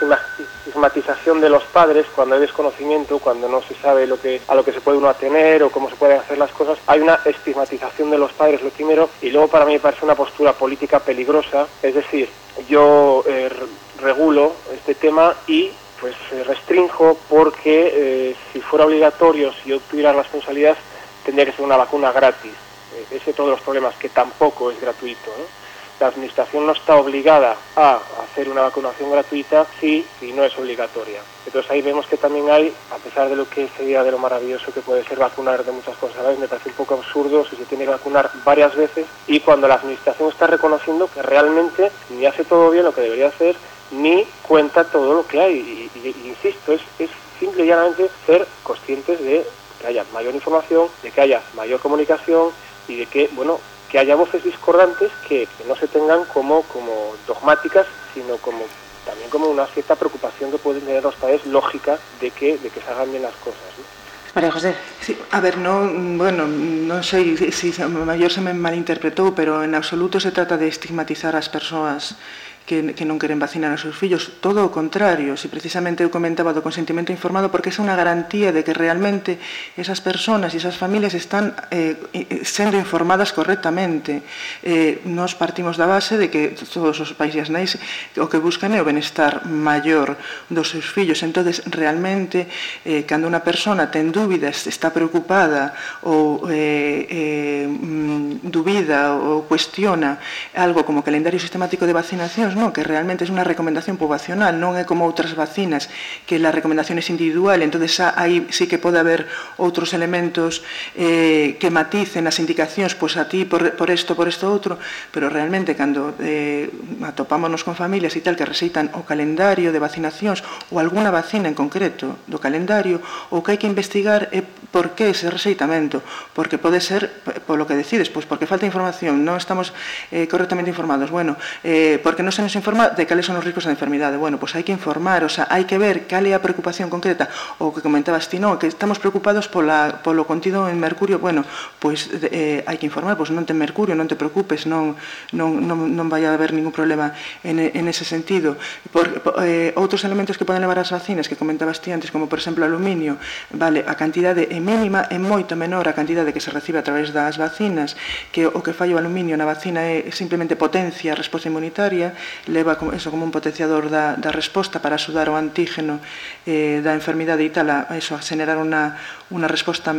estigmatización de los padres cuando hay desconocimiento, cuando no se sabe lo que, a lo que se puede uno atener o cómo se pueden hacer las cosas. Hay una estigmatización de los padres, lo primero, y luego para mí me parece una postura política peligrosa. Es decir, yo eh, regulo este tema y pues eh, restrinjo porque eh, si fuera obligatorio, si yo tuviera responsabilidad, tendría que ser una vacuna gratis. Ese es todos los problemas, que tampoco es gratuito. La Administración no está obligada a hacer una vacunación gratuita si, si no es obligatoria. Entonces ahí vemos que también hay, a pesar de lo que sería de lo maravilloso que puede ser vacunar de muchas cosas me parece un poco absurdo si se tiene que vacunar varias veces y cuando la Administración está reconociendo que realmente ni hace todo bien lo que debería hacer, ni cuenta todo lo que hay. Y insisto, es, es simple y llanamente ser conscientes de que haya mayor información, de que haya mayor comunicación y de que, bueno, que haya voces discordantes que, que no se tengan como, como dogmáticas, sino como también como una cierta preocupación que pueden tener los padres lógica de que, de que se hagan bien las cosas. ¿no? María José. Sí, a ver, no, bueno, non sei se si, si, maior se me malinterpretou, pero en absoluto se trata de estigmatizar as persoas que, que non queren vacinar os seus fillos, todo o contrario, se precisamente eu comentaba do consentimento informado porque é unha garantía de que realmente esas personas e esas familias están eh, sendo informadas correctamente. Eh, nos partimos da base de que todos os países nais o que buscan é o benestar maior dos seus fillos, entonces realmente eh, cando unha persona ten dúbidas, está preocupada ou eh, eh, mm, dubida ou cuestiona algo como calendario sistemático de vacinacións, non, que realmente é unha recomendación poboacional, non é como outras vacinas, que la recomendación é individual, entonces aí sí que pode haber outros elementos eh, que maticen as indicacións, pois a ti por, por esto, por esto outro, pero realmente cando eh, atopámonos con familias e tal que recitan o calendario de vacinacións ou alguna vacina en concreto do calendario, o que hai que investigar é por que ese receitamento porque pode ser polo que decides, pois porque falta información, non estamos eh, correctamente informados, bueno, eh, porque non se se nos informa de cales son os riscos da enfermidade. Bueno, pois hai que informar, o sea, hai que ver cal é a preocupación concreta, o que comentabas ti, non, que estamos preocupados pola, polo contido en mercurio, bueno, pois eh, hai que informar, pois non ten mercurio, non te preocupes, non, non, non, non vai a haber ningún problema en, en ese sentido. Por, por, eh, outros elementos que poden levar as vacinas que comentabas ti antes, como por exemplo aluminio, vale, a cantidade é mínima, é moito menor a cantidade que se recibe a través das vacinas, que o que fai o aluminio na vacina é simplemente potencia a resposta inmunitaria, leva como, eso como un potenciador da, da resposta para axudar o antígeno eh, da enfermidade e tal a, eso, a generar unha, unha resposta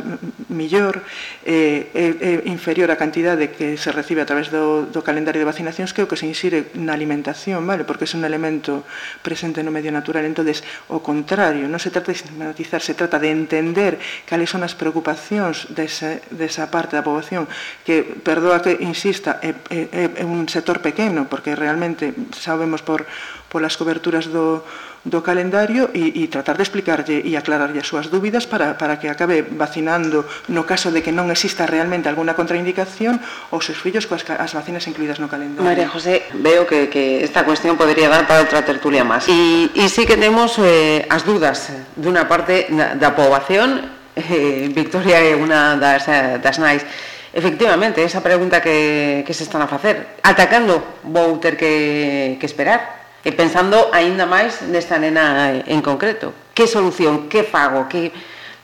millor eh, eh, inferior á cantidade que se recibe a través do, do calendario de vacinacións que é o que se insire na alimentación, vale? porque é un elemento presente no medio natural. entonces o contrario, non se trata de sistematizar, se trata de entender cales son as preocupacións desa, desa parte da poboación que, perdoa que insista, é, é, é un sector pequeno, porque realmente sabemos por polas coberturas do, do calendario e, e tratar de explicarlle e aclararlle as súas dúbidas para, para que acabe vacinando no caso de que non exista realmente alguna contraindicación os seus fillos coas as vacinas incluídas no calendario. María José, veo que, que esta cuestión podría dar para outra tertulia máis. E, e sí que temos eh, as dudas dunha parte da poboación, eh, Victoria é unha das, eh, das nais, nice Efectivamente, esa pregunta que, que se están a facer. Atacando vou ter que, que esperar e pensando aínda máis nesta nena en concreto. Que solución, que fago, que...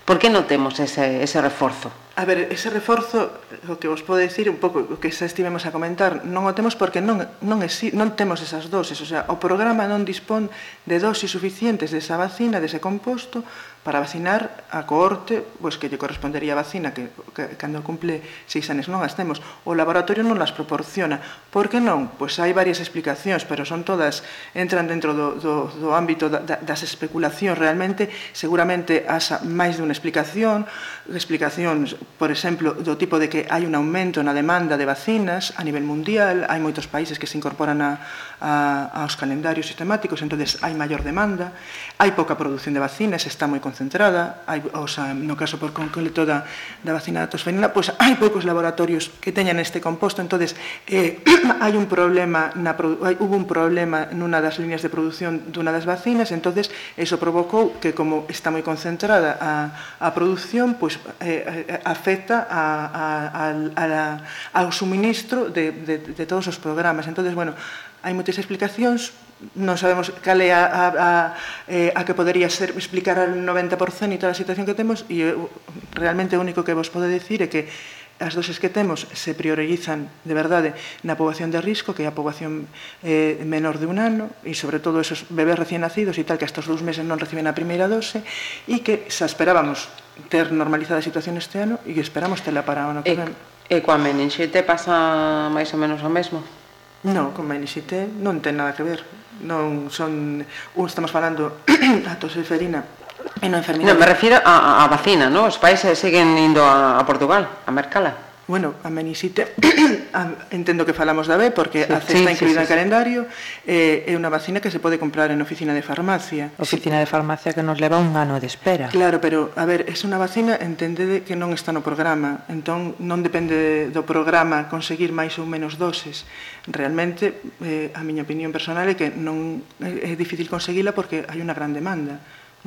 Por que non temos ese, ese reforzo? A ver, ese reforzo, o que vos podo dicir un pouco o que xa estivemos a comentar, non o temos porque non, non, exi, non temos esas doses, o sea, o programa non dispón de doses suficientes desa vacina, dese composto, para vacinar a cohorte pois, que lle correspondería a vacina que, que cando cumple seis anos non as temos. O laboratorio non las proporciona. Por que non? Pois hai varias explicacións, pero son todas, entran dentro do, do, do ámbito da, das especulacións realmente, seguramente asa máis dunha explicación, explicacións por exemplo, do tipo de que hai un aumento na demanda de vacinas a nivel mundial, hai moitos países que se incorporan a, a, aos calendarios sistemáticos, entonces hai maior demanda, hai pouca produción de vacinas, está moi concentrada, hai, o sea, no caso por concreto da, da vacina da tosferina, pois hai poucos laboratorios que teñan este composto, entonces eh, hai un problema, na, hai, hubo un problema nunha das líneas de produción dunha das vacinas, entonces eso provocou que como está moi concentrada a, a produción, pois eh, a, afecta a, a, a, a ao suministro de, de, de todos os programas. Entón, bueno, hai moitas explicacións, non sabemos cal é a, a, a, eh, a que podería ser explicar al 90% e toda a situación que temos e realmente o único que vos podo decir é que as doses que temos se priorizan de verdade na poboación de risco, que é a poboación eh, menor de un ano, e sobre todo esos bebés recién nacidos e tal, que estos dous meses non reciben a primeira dose, e que xa esperábamos ter normalizada a situación este ano e que esperamos tela para o ano que ven. E, e coa meningite pasa máis ou menos o mesmo? Non, con meningite non ten nada que ver. Non son... Un estamos falando a toseferina E non enfermidade. Non, me refiro a, a vacina, non? Os pais seguen indo a, a Portugal, a mercala. Bueno, a menisite, entendo que falamos da B, porque sí, a C sí, está incluída sí, sí, sí. calendario, eh, é unha vacina que se pode comprar en oficina de farmacia. Oficina sí. de farmacia que nos leva un ano de espera. Claro, pero, a ver, é unha vacina, entendede que non está no programa, entón non depende do programa conseguir máis ou menos doses. Realmente, eh, a miña opinión personal é que non eh, é difícil conseguila porque hai unha gran demanda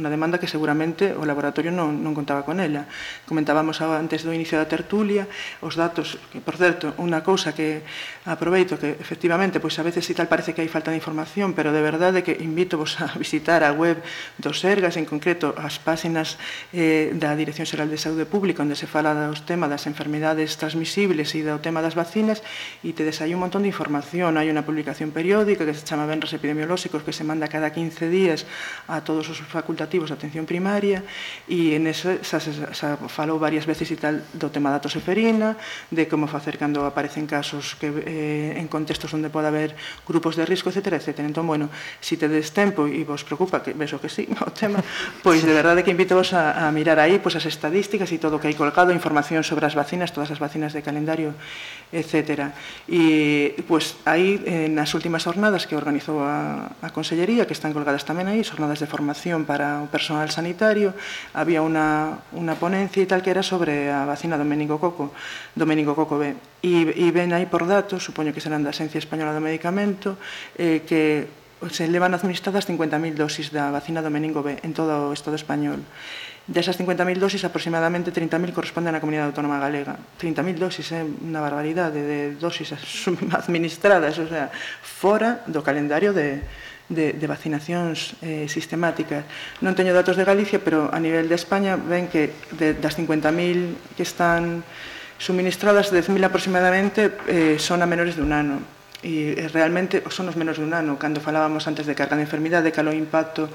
unha demanda que seguramente o laboratorio non, non contaba con ela. Comentábamos antes do inicio da tertulia, os datos, que por certo, unha cousa que aproveito que efectivamente, pois a veces si tal parece que hai falta de información, pero de verdade que invito vos a visitar a web do Sergas, en concreto as páxinas eh, da Dirección Xeral de Saúde Pública, onde se fala dos temas das enfermidades transmisibles e do tema das vacinas, e tedes aí un montón de información, hai unha publicación periódica que se chama Benres Epidemiolóxicos, que se manda cada 15 días a todos os facultativos educativos de atención primaria e en ese xa, xa, xa falou varias veces e tal do tema da toseferina, de como facer cando aparecen casos que eh, en contextos onde pode haber grupos de risco, etc. etc. Entón, bueno, se si tedes tempo e vos preocupa, que vexo que sí, o tema, pois de verdade que invitovos a, a mirar aí pois, as estadísticas e todo o que hai colgado, información sobre as vacinas, todas as vacinas de calendario, etc. E pois aí eh, nas últimas jornadas que organizou a, a Consellería, que están colgadas tamén aí, jornadas de formación para o personal sanitario, había unha, unha ponencia e tal que era sobre a vacina do meningococo, do meningococo B. E, e ven aí por datos, supoño que serán da Asencia Española do Medicamento, eh, que se levan administradas 50.000 dosis da vacina do meningo B en todo o Estado español. Desas 50.000 dosis, aproximadamente 30.000 corresponden á Comunidade Autónoma Galega. 30.000 dosis é eh? unha barbaridade de dosis administradas, o sea, fora do calendario de, de, de vacinacións eh, sistemáticas. Non teño datos de Galicia, pero a nivel de España ven que de, das 50.000 que están suministradas, 10.000 aproximadamente eh, son a menores de un ano. E eh, realmente son os menores de un ano. Cando falábamos antes de carga de enfermidade, calo impacto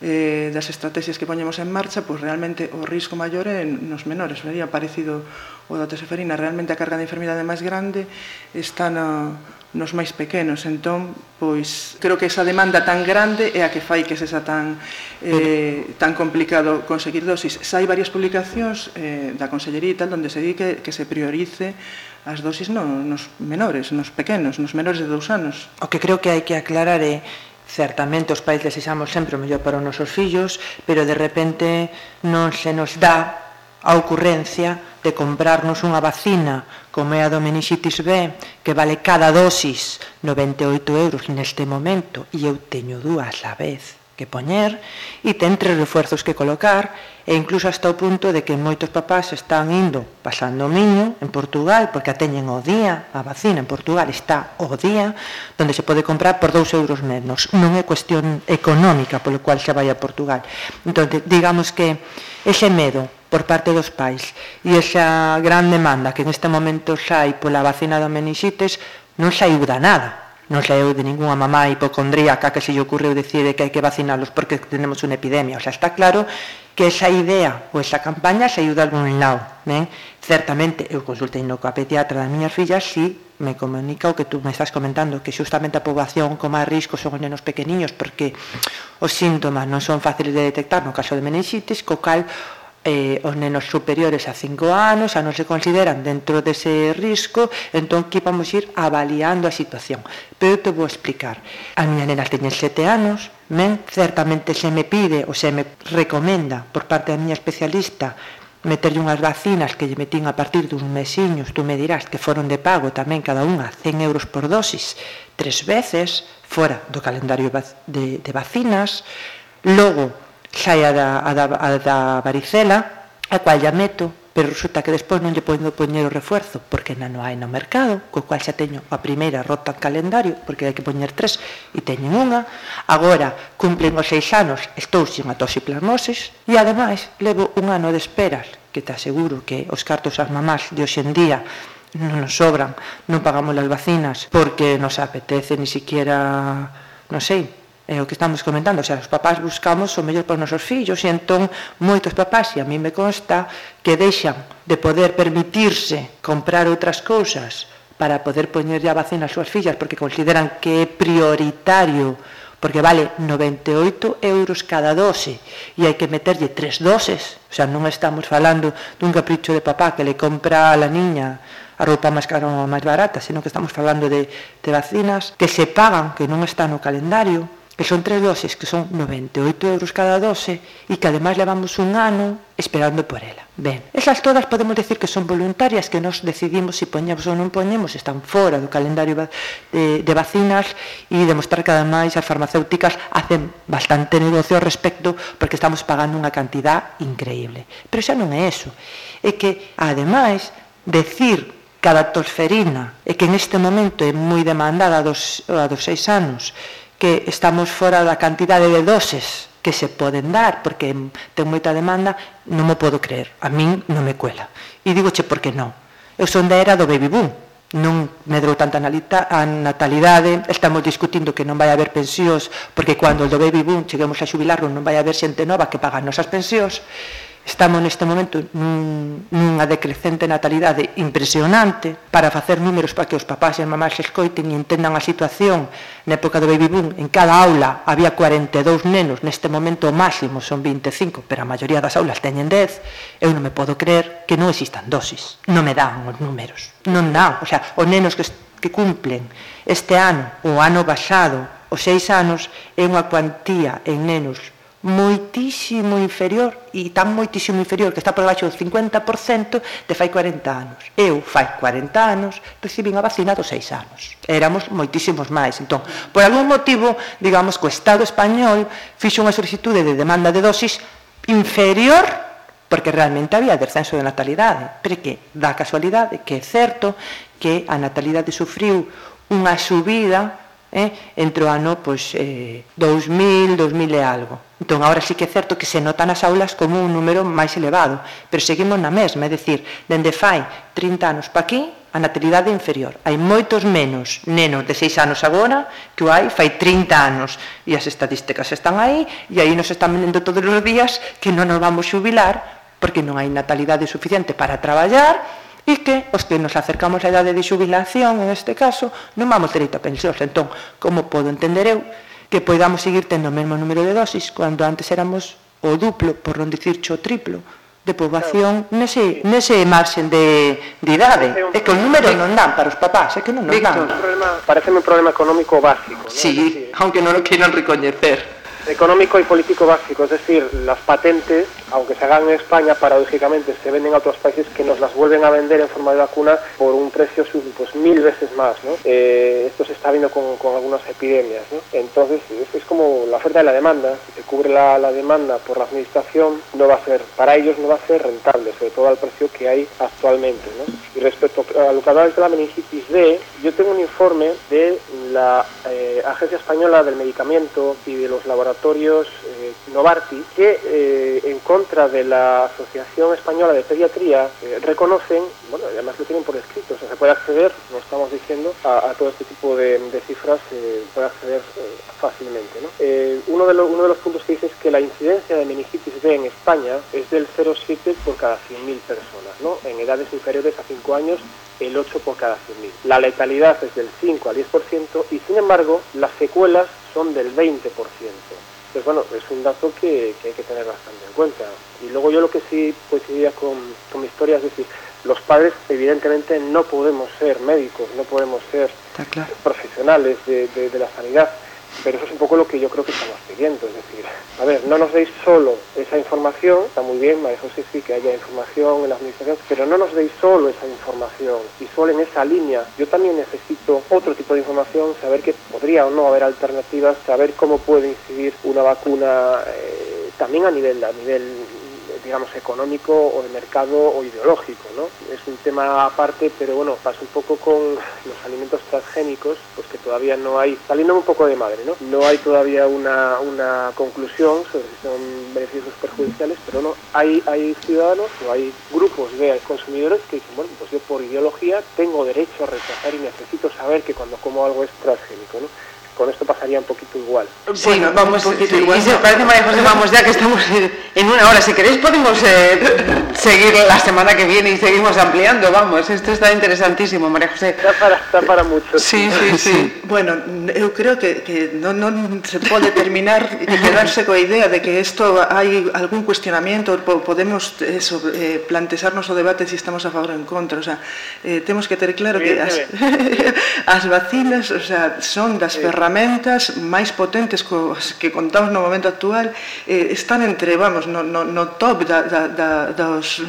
eh, das estrategias que poñemos en marcha, pois realmente o risco maior é nos menores. Vería parecido o da teseferina. Realmente a carga de enfermidade máis grande está na, nos máis pequenos. Entón, pois, creo que esa demanda tan grande é a que fai que sexa tan, eh, tan complicado conseguir dosis. Xa hai varias publicacións eh, da Consellería e tal, onde se di que, que se priorice as dosis no, nos menores, nos pequenos, nos menores de dous anos. O que creo que hai que aclarar é certamente os pais desexamos sempre o mellor para os nosos fillos, pero de repente non se nos dá a ocurrencia de comprarnos unha vacina como é a do meningitis B que vale cada dosis 98 euros neste momento e eu teño dúas a vez que poñer e ten tres refuerzos que colocar e incluso hasta o punto de que moitos papás están indo pasando o miño en Portugal porque a teñen o día, a vacina en Portugal está o día donde se pode comprar por 2 euros menos. Non é cuestión económica polo cual xa vai a Portugal. Entón digamos que ese medo por parte dos pais. E esa gran demanda que neste momento sai pola vacina do meningitis non saiu da nada. Non saiu de ninguna mamá hipocondríaca que se lle ocurreu decir que hai que vacinalos porque tenemos unha epidemia. O sea, está claro que esa idea ou esa campaña saiu de algún lado. Ben? Certamente, eu consultei no coa pediatra das miñas fillas, si me comunica o que tú me estás comentando, que xustamente a poboación con máis risco son os nenos pequeniños, porque os síntomas non son fáciles de detectar no caso de meningitis, co cal eh, os nenos superiores a 5 anos xa non se consideran dentro dese risco entón que vamos ir avaliando a situación. Pero eu te vou explicar. A miña nena teñen 7 anos men certamente se me pide ou se me recomenda por parte da miña especialista meterlle unhas vacinas que lle metín a partir dun mesiños, tú me dirás que foron de pago tamén cada unha 100 euros por dosis, tres veces, fora do calendario de, de vacinas, logo sai a da, a da, a da varicela, a cual ya meto, pero resulta que despois non lle podo poñer o refuerzo porque na non hai no mercado, co cual xa teño a primeira rota en calendario, porque hai que poñer tres e teñen unha. Agora cumplen os seis anos, estou sin atosiplasmosis e ademais levo un ano de esperas, que te aseguro que os cartos ás mamás de hoxendía non nos sobran, non pagamos as vacinas porque nos apetece ni siquiera, non sei, é o que estamos comentando, o sea, os papás buscamos o mellor para os nosos fillos e entón moitos papás, e a mí me consta, que deixan de poder permitirse comprar outras cousas para poder poñer a vacina ás súas fillas porque consideran que é prioritario porque vale 98 euros cada dose e hai que meterlle tres doses, o sea, non estamos falando dun capricho de papá que le compra a la niña a roupa máis cara ou máis barata, sino que estamos falando de, de vacinas que se pagan, que non está no calendario, que son tres doses, que son 98 euros cada dose, e que ademais levamos un ano esperando por ela. Ben, esas todas podemos decir que son voluntarias, que nos decidimos se si poñemos ou non poñemos, están fora do calendario de, de vacinas e demostrar que ademais as farmacéuticas hacen bastante negocio ao respecto porque estamos pagando unha cantidad increíble. Pero xa non é eso, é que ademais decir cada tosferina e que neste momento é moi demandada a dos, a dos seis anos, que estamos fora da cantidade de doses que se poden dar, porque ten moita demanda, non me podo creer, a min non me cuela. E digoche por que non. Eu son da era do baby boom, non medrou tanta analita, a natalidade, estamos discutindo que non vai haber pensións, porque cando o do baby boom cheguemos a xubilarlo non vai haber xente nova que paga as nosas pensións, Estamos neste momento nun, nunha decrecente natalidade impresionante para facer números para que os papás e as mamás se escoiten e entendan a situación. Na época do baby boom, en cada aula había 42 nenos, neste momento o máximo son 25, pero a maioría das aulas teñen 10. Eu non me podo creer que non existan dosis. Non me dan os números. Non dan, o sea, os nenos que, que cumplen este ano, o ano basado, os seis anos, é unha cuantía en nenos moitísimo inferior e tan moitísimo inferior que está por baixo do 50% de fai 40 anos. Eu fai 40 anos recibín a vacina dos 6 anos. Éramos moitísimos máis. Entón, por algún motivo, digamos que o Estado español fixo unha solicitude de demanda de dosis inferior porque realmente había descenso de natalidade, pero que dá casualidade que é certo que a natalidade sufriu unha subida eh? entre o ano pois, eh, 2000, 2000 e algo. Entón, agora sí que é certo que se nota nas aulas como un número máis elevado, pero seguimos na mesma, é dicir, dende fai 30 anos pa aquí, a natalidade inferior. Hai moitos menos nenos de 6 anos agora que o hai fai 30 anos. E as estadísticas están aí, e aí nos están vendendo todos os días que non nos vamos xubilar porque non hai natalidade suficiente para traballar, e que os que nos acercamos á idade de xubilación, en este caso, non vamos dereito a pensións. Entón, como podo entender eu que podamos seguir tendo o mesmo número de dosis cando antes éramos o duplo, por non dicir o triplo, de poboación claro. nese, nese marxen de, de idade. É, que o número non dan para os papás, é que non nos dan. Parece pareceme un problema económico básico. Non? Sí, aunque non o queiran recoñecer. Económico y político básico, es decir, las patentes, aunque se hagan en España, paradójicamente se venden a otros países que nos las vuelven a vender en forma de vacuna por un precio pues mil veces más. ¿no? Eh, esto se está viendo con, algunas epidemias. Entonces, es, como la oferta y la demanda. Si se cubre la, demanda por la administración, no va a ser, para ellos no va a ser rentable, sobre todo al precio que hay actualmente. ¿no? Y respecto a lo que hablabas de la meningitis B, yo tengo un informe de la eh, Agencia Española del Medicamento y de los laboratorios laboratorios eh, Novartis que eh, en contra de la Asociación Española de Pediatría eh, reconocen, bueno, además lo tienen por escrito, o sea, se puede acceder, no estamos diciendo, a, a todo este tipo de, de cifras, se puede acceder fácilmente. ¿no? uno, de lo, uno de los puntos que dice es que la incidencia de meningitis B en España es del 0,7 por cada 100.000 personas, ¿no? en edades inferiores a 5 años el 8 por cada 100.000. La letalidad es del 5 al 10% y sin embargo las secuelas son del 20%. Pues bueno, es un dato que, que, hay que tener bastante en cuenta. Y luego yo lo que sí coincidía con, con mi historia es decir, los padres evidentemente no podemos ser médicos, no podemos ser claro. profesionales de, de, de la sanidad, pero eso es un poco lo que yo creo que estamos pidiendo, es decir, a ver, no nos deis solo esa información, está muy bien, María José, sí que haya información en la administración, pero no nos deis solo esa información y solo en esa línea. Yo también necesito otro tipo de información, saber que podría o no haber alternativas, saber cómo puede incidir una vacuna eh, también a nivel, a nivel digamos, económico o de mercado o ideológico, ¿no? Es un tema aparte, pero bueno, pasa un poco con los alimentos transgénicos, pues que todavía no hay, saliendo un poco de madre, ¿no? No hay todavía una, una conclusión sobre si son beneficios perjudiciales, pero no, hay, hay ciudadanos o hay grupos de consumidores que dicen, bueno, pues yo por ideología tengo derecho a rechazar y necesito saber que cuando como algo es transgénico. Con esto pasaría un poquito igual. Sí, bueno, vamos, un poquito sí, igual. Y se parece, María José, vamos ya que estamos en una hora. Si queréis podemos eh, seguir la semana que viene y seguimos ampliando, vamos. Esto está interesantísimo, María José. Está para, está para mucho. Sí, sí, sí. sí. Bueno, eu creo que, que non, non se pode terminar e quedarse coa idea de que isto hai algún cuestionamiento, podemos eso, eh, plantexarnos o debate si estamos a favor ou en contra. O sea, eh, temos que ter claro que as, as vacinas o sea, son das ferramentas ferramentas máis potentes cos que contamos no momento actual eh, están entre, vamos, no, no, no top da, da, da, das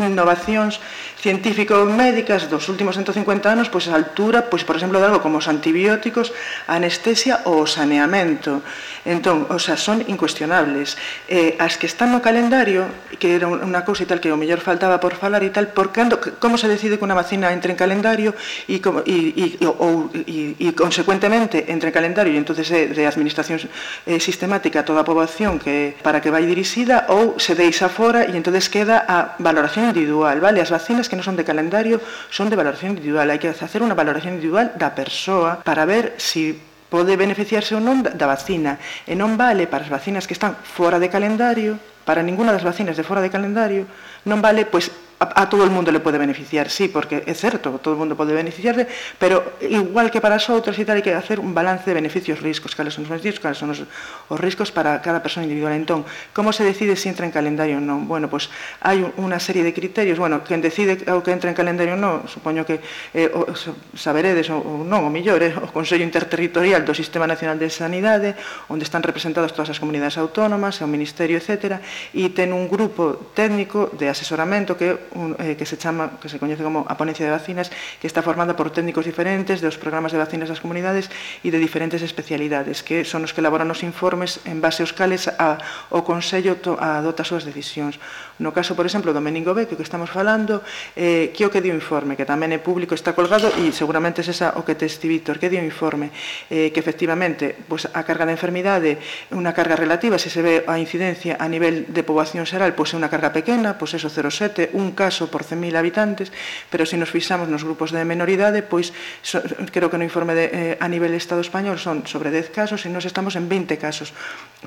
innovacións científico-médicas dos últimos 150 anos, pois a altura, pois por exemplo, de algo como os antibióticos, a anestesia ou o saneamento. Entón, o sea, son incuestionables. Eh, as que están no calendario, que era unha cousa e tal que o mellor faltaba por falar e tal, por cando, como se decide que unha vacina entre en calendario e, como, e, e, ou, e, e consecuentemente entre en calendario e entonces de, de administración eh, sistemática a toda a poboación que, para que vai dirixida ou se deixa fora e entonces queda a valoración individual, vale? As vacinas que non son de calendario son de valoración individual, hai que facer unha valoración individual da persoa para ver se si pode beneficiarse ou non da vacina. E non vale para as vacinas que están fora de calendario, para ninguna das vacinas de fora de calendario, non vale, pois a, a todo o mundo le pode beneficiar, sí, porque é certo, todo o mundo pode beneficiarse, pero igual que para as outras e tal, hai que hacer un balance de beneficios riscos, cales son os beneficios, cales son os, os riscos para cada persona individual. Entón, como se decide se entra en calendario ou non? Bueno, pois hai unha serie de criterios, bueno, quen decide o que entra en calendario ou non, supoño que eh, o, saberedes ou non, o millor, eh, o Consello Interterritorial do Sistema Nacional de Sanidade, onde están representadas todas as comunidades autónomas, o Ministerio, etc., e ten un grupo técnico de asesoramento que, un, eh, que se chama que se coñece como a ponencia de vacinas que está formada por técnicos diferentes dos programas de vacinas das comunidades e de diferentes especialidades que son os que elaboran os informes en base aos cales a, o Consello to, adota as súas decisións. No caso, por exemplo, do Meningo B que, que estamos falando eh, que o que dio informe que tamén é público está colgado e seguramente é esa o que te Víctor que dio informe eh, que efectivamente pues, a carga de enfermidade unha carga relativa se se ve a incidencia a nivel de poboación xeral pois pues, é unha carga pequena pois pues, 0,7, un caso por 100.000 habitantes, pero se nos fixamos nos grupos de menoridade, pois so, creo que no informe de, eh, a nivel Estado español son sobre 10 casos e nos estamos en 20 casos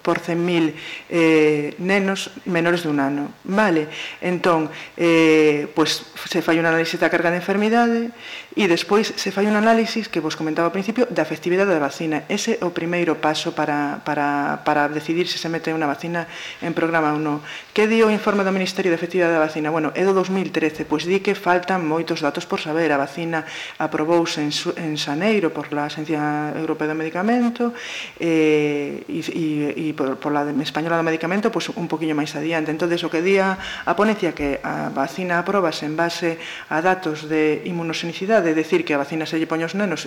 por 100.000 eh, nenos menores de un ano. Vale, entón, eh, pois se fai un análisis da carga de enfermidade, E despois se fai un análisis que vos comentaba ao principio da efectividade da vacina. Ese é o primeiro paso para, para, para decidir se se mete unha vacina en programa ou non. Que di o informe do Ministerio de Efectividade da Vacina? Bueno, é do 2013, pois di que faltan moitos datos por saber. A vacina aprobouse en, en Xaneiro por la Agencia Europea do Medicamento eh, e, e, e por, por la Española do Medicamento pois un poquinho máis adiante. Entón, o que día a ponencia que a vacina aprobase en base a datos de inmunosenicidade é decir, que a vacina se lle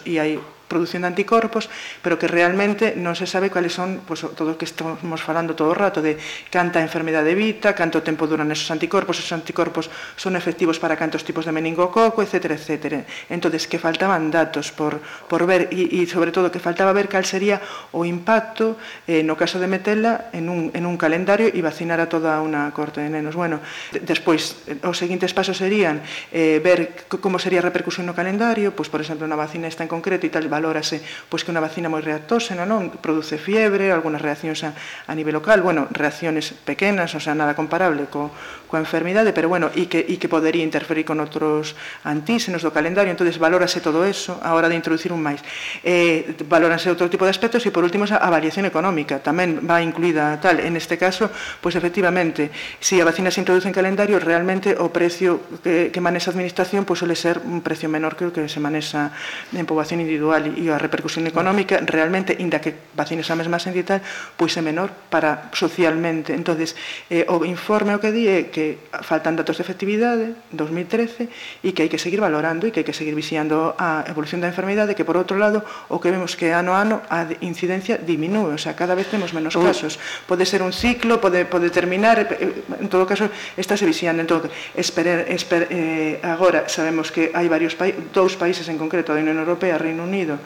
e hai producindo anticorpos, pero que realmente non se sabe cales son pues, todo o que estamos falando todo o rato de canta enfermedade evita, canto tempo duran esos anticorpos, esos anticorpos son efectivos para cantos tipos de meningococo, etc. etc. Entonces, que faltaban datos por, por ver e, e sobre todo que faltaba ver cal sería o impacto eh, no caso de metela en un, en un calendario e vacinar a toda unha corte de nenos. Bueno, despois, eh, os seguintes pasos serían eh, ver como sería a repercusión no calendario, pois, por exemplo, na vacina esta en concreto e tal, valórase pois que unha vacina moi reactóxena, non? Produce fiebre, algunhas reaccións a, a nivel local, bueno, reacciones pequenas, o sea, nada comparable co, coa enfermidade, pero bueno, e que, e que podería interferir con outros antíxenos do calendario, entonces valórase todo eso a hora de introducir un máis. Eh, valórase outro tipo de aspectos e por último a, a variación económica, tamén va incluída tal. En este caso, pois efectivamente, se si a vacina se introduce en calendario, realmente o precio que, que manexa a administración pois suele ser un precio menor que o que se manexa en poboación individual e a repercusión económica realmente, inda que vacines a mesma entidade, pois é menor para socialmente. entonces eh, o informe o que di é que faltan datos de efectividade 2013 e que hai que seguir valorando e que hai que seguir vixiando a evolución da enfermidade que por outro lado o que vemos que ano a ano a incidencia diminúe, o sea, cada vez temos menos casos. Pode ser un ciclo, pode, pode terminar, eh, en todo caso está se vixiando. Entón, esperer, esper, eh, agora sabemos que hai varios países, dous países en concreto da Unión Europea, Reino Unido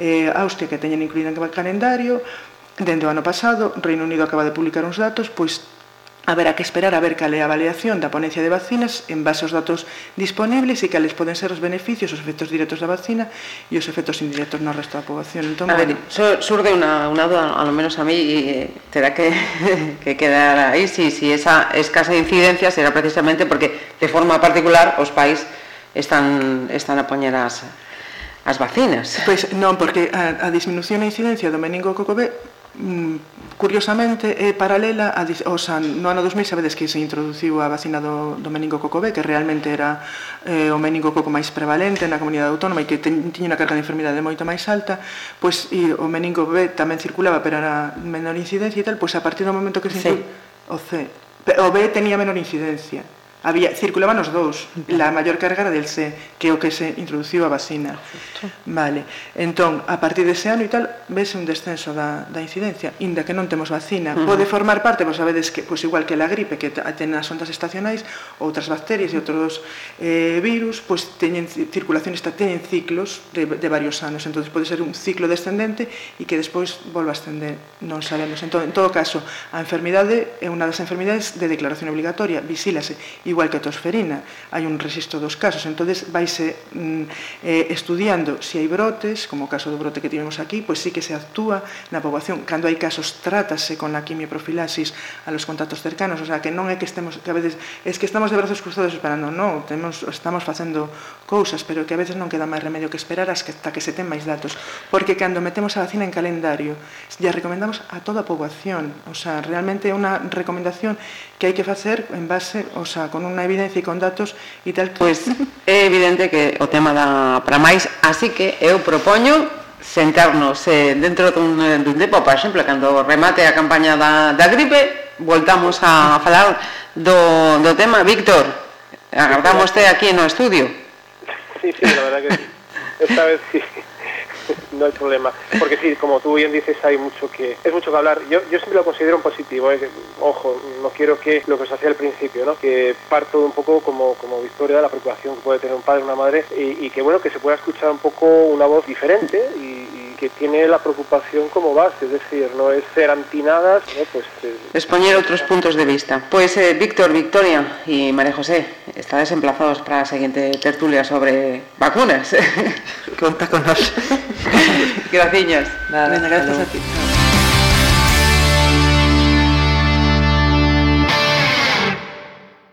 Eh, Austria, que teñen incluída en calendario, dende o ano pasado, Reino Unido acaba de publicar uns datos, pois haberá que esperar a ver cal é a avaliación da ponencia de vacinas en base aos datos disponibles e cales poden ser os beneficios, os efectos directos da vacina e os efectos indirectos no resto da poboación. Entón, a ver, bueno, surde unha, unha duda, a lo menos a mí, e eh, terá que, que quedar aí, si, si esa escasa incidencia será precisamente porque de forma particular os pais están, están a poñer as, as vacinas. Pois non, porque a, a disminución da incidencia do meningococo B mm, curiosamente é paralela a, o sea, no ano 2000 sabedes que se introduciu a vacina do, do meningococo B que realmente era eh, o meningococo máis prevalente na comunidade autónoma e que ten, tiña unha carga de enfermidade moito máis alta pois e o meningo B tamén circulaba pero era menor incidencia e tal pois a partir do momento que se introduciu o C. O B tenía menor incidencia había circulaban os dous, la maior carga era del C, que é o que se introduciu a vacina. Perfecto. Vale. Entón, a partir dese ano e tal, vese un descenso da, da incidencia, inda que non temos vacina. Uh -huh. Pode formar parte, vos sabedes que, pois igual que la gripe, que ten as ondas estacionais, outras bacterias e outros eh, virus, pois teñen circulación, esta, teñen ciclos de, de varios anos. Entón, pode ser un ciclo descendente e que despois volva a ascender. Non sabemos. Entón, en todo caso, a enfermidade é unha das enfermidades de declaración obligatoria, visílase. E igual que a tosferina. Hai un registro dos casos, entonces vaise mm, eh, estudiando se si hai brotes, como o caso do brote que tivemos aquí, pois pues sí que se actúa na poboación. Cando hai casos trátase con a quimioprofilaxis a los contactos cercanos, o sea, que non é que estemos que a veces es que estamos de brazos cruzados esperando, non, temos estamos facendo cousas, pero que a veces non queda máis remedio que esperar hasta que se ten máis datos, porque cando metemos a vacina en calendario, ya recomendamos a toda a poboación, o sea, realmente é unha recomendación que hai que facer en base, o sea, con unha evidencia e con datos e tal. Pois pues, é evidente que o tema da para máis, así que eu propoño sentarnos eh, dentro dun, dun tempo, por exemplo, cando remate a campaña da, da gripe, voltamos a falar do, do tema. Víctor, agardamos aquí no estudio. Sí, sí, la verdad que sí. Esta vez sí. no hay problema. Porque sí, como tú bien dices, hay mucho que es mucho que hablar. Yo, yo siempre lo considero un positivo. ¿eh? Ojo, no quiero que lo que os hacía al principio, ¿no? que parto un poco como, como Victoria de la preocupación que puede tener un padre una madre y, que bueno que se pueda escuchar un poco una voz diferente y que tiene la preocupación como base, es decir, no es ser antinadas, ¿no? pues eh, exponer otros puntos de vista. Pues eh, Víctor, Victoria y María José, estáis emplazados para la siguiente tertulia sobre vacunas. Conta con nosotros. gracias. Nada, gracias a ti.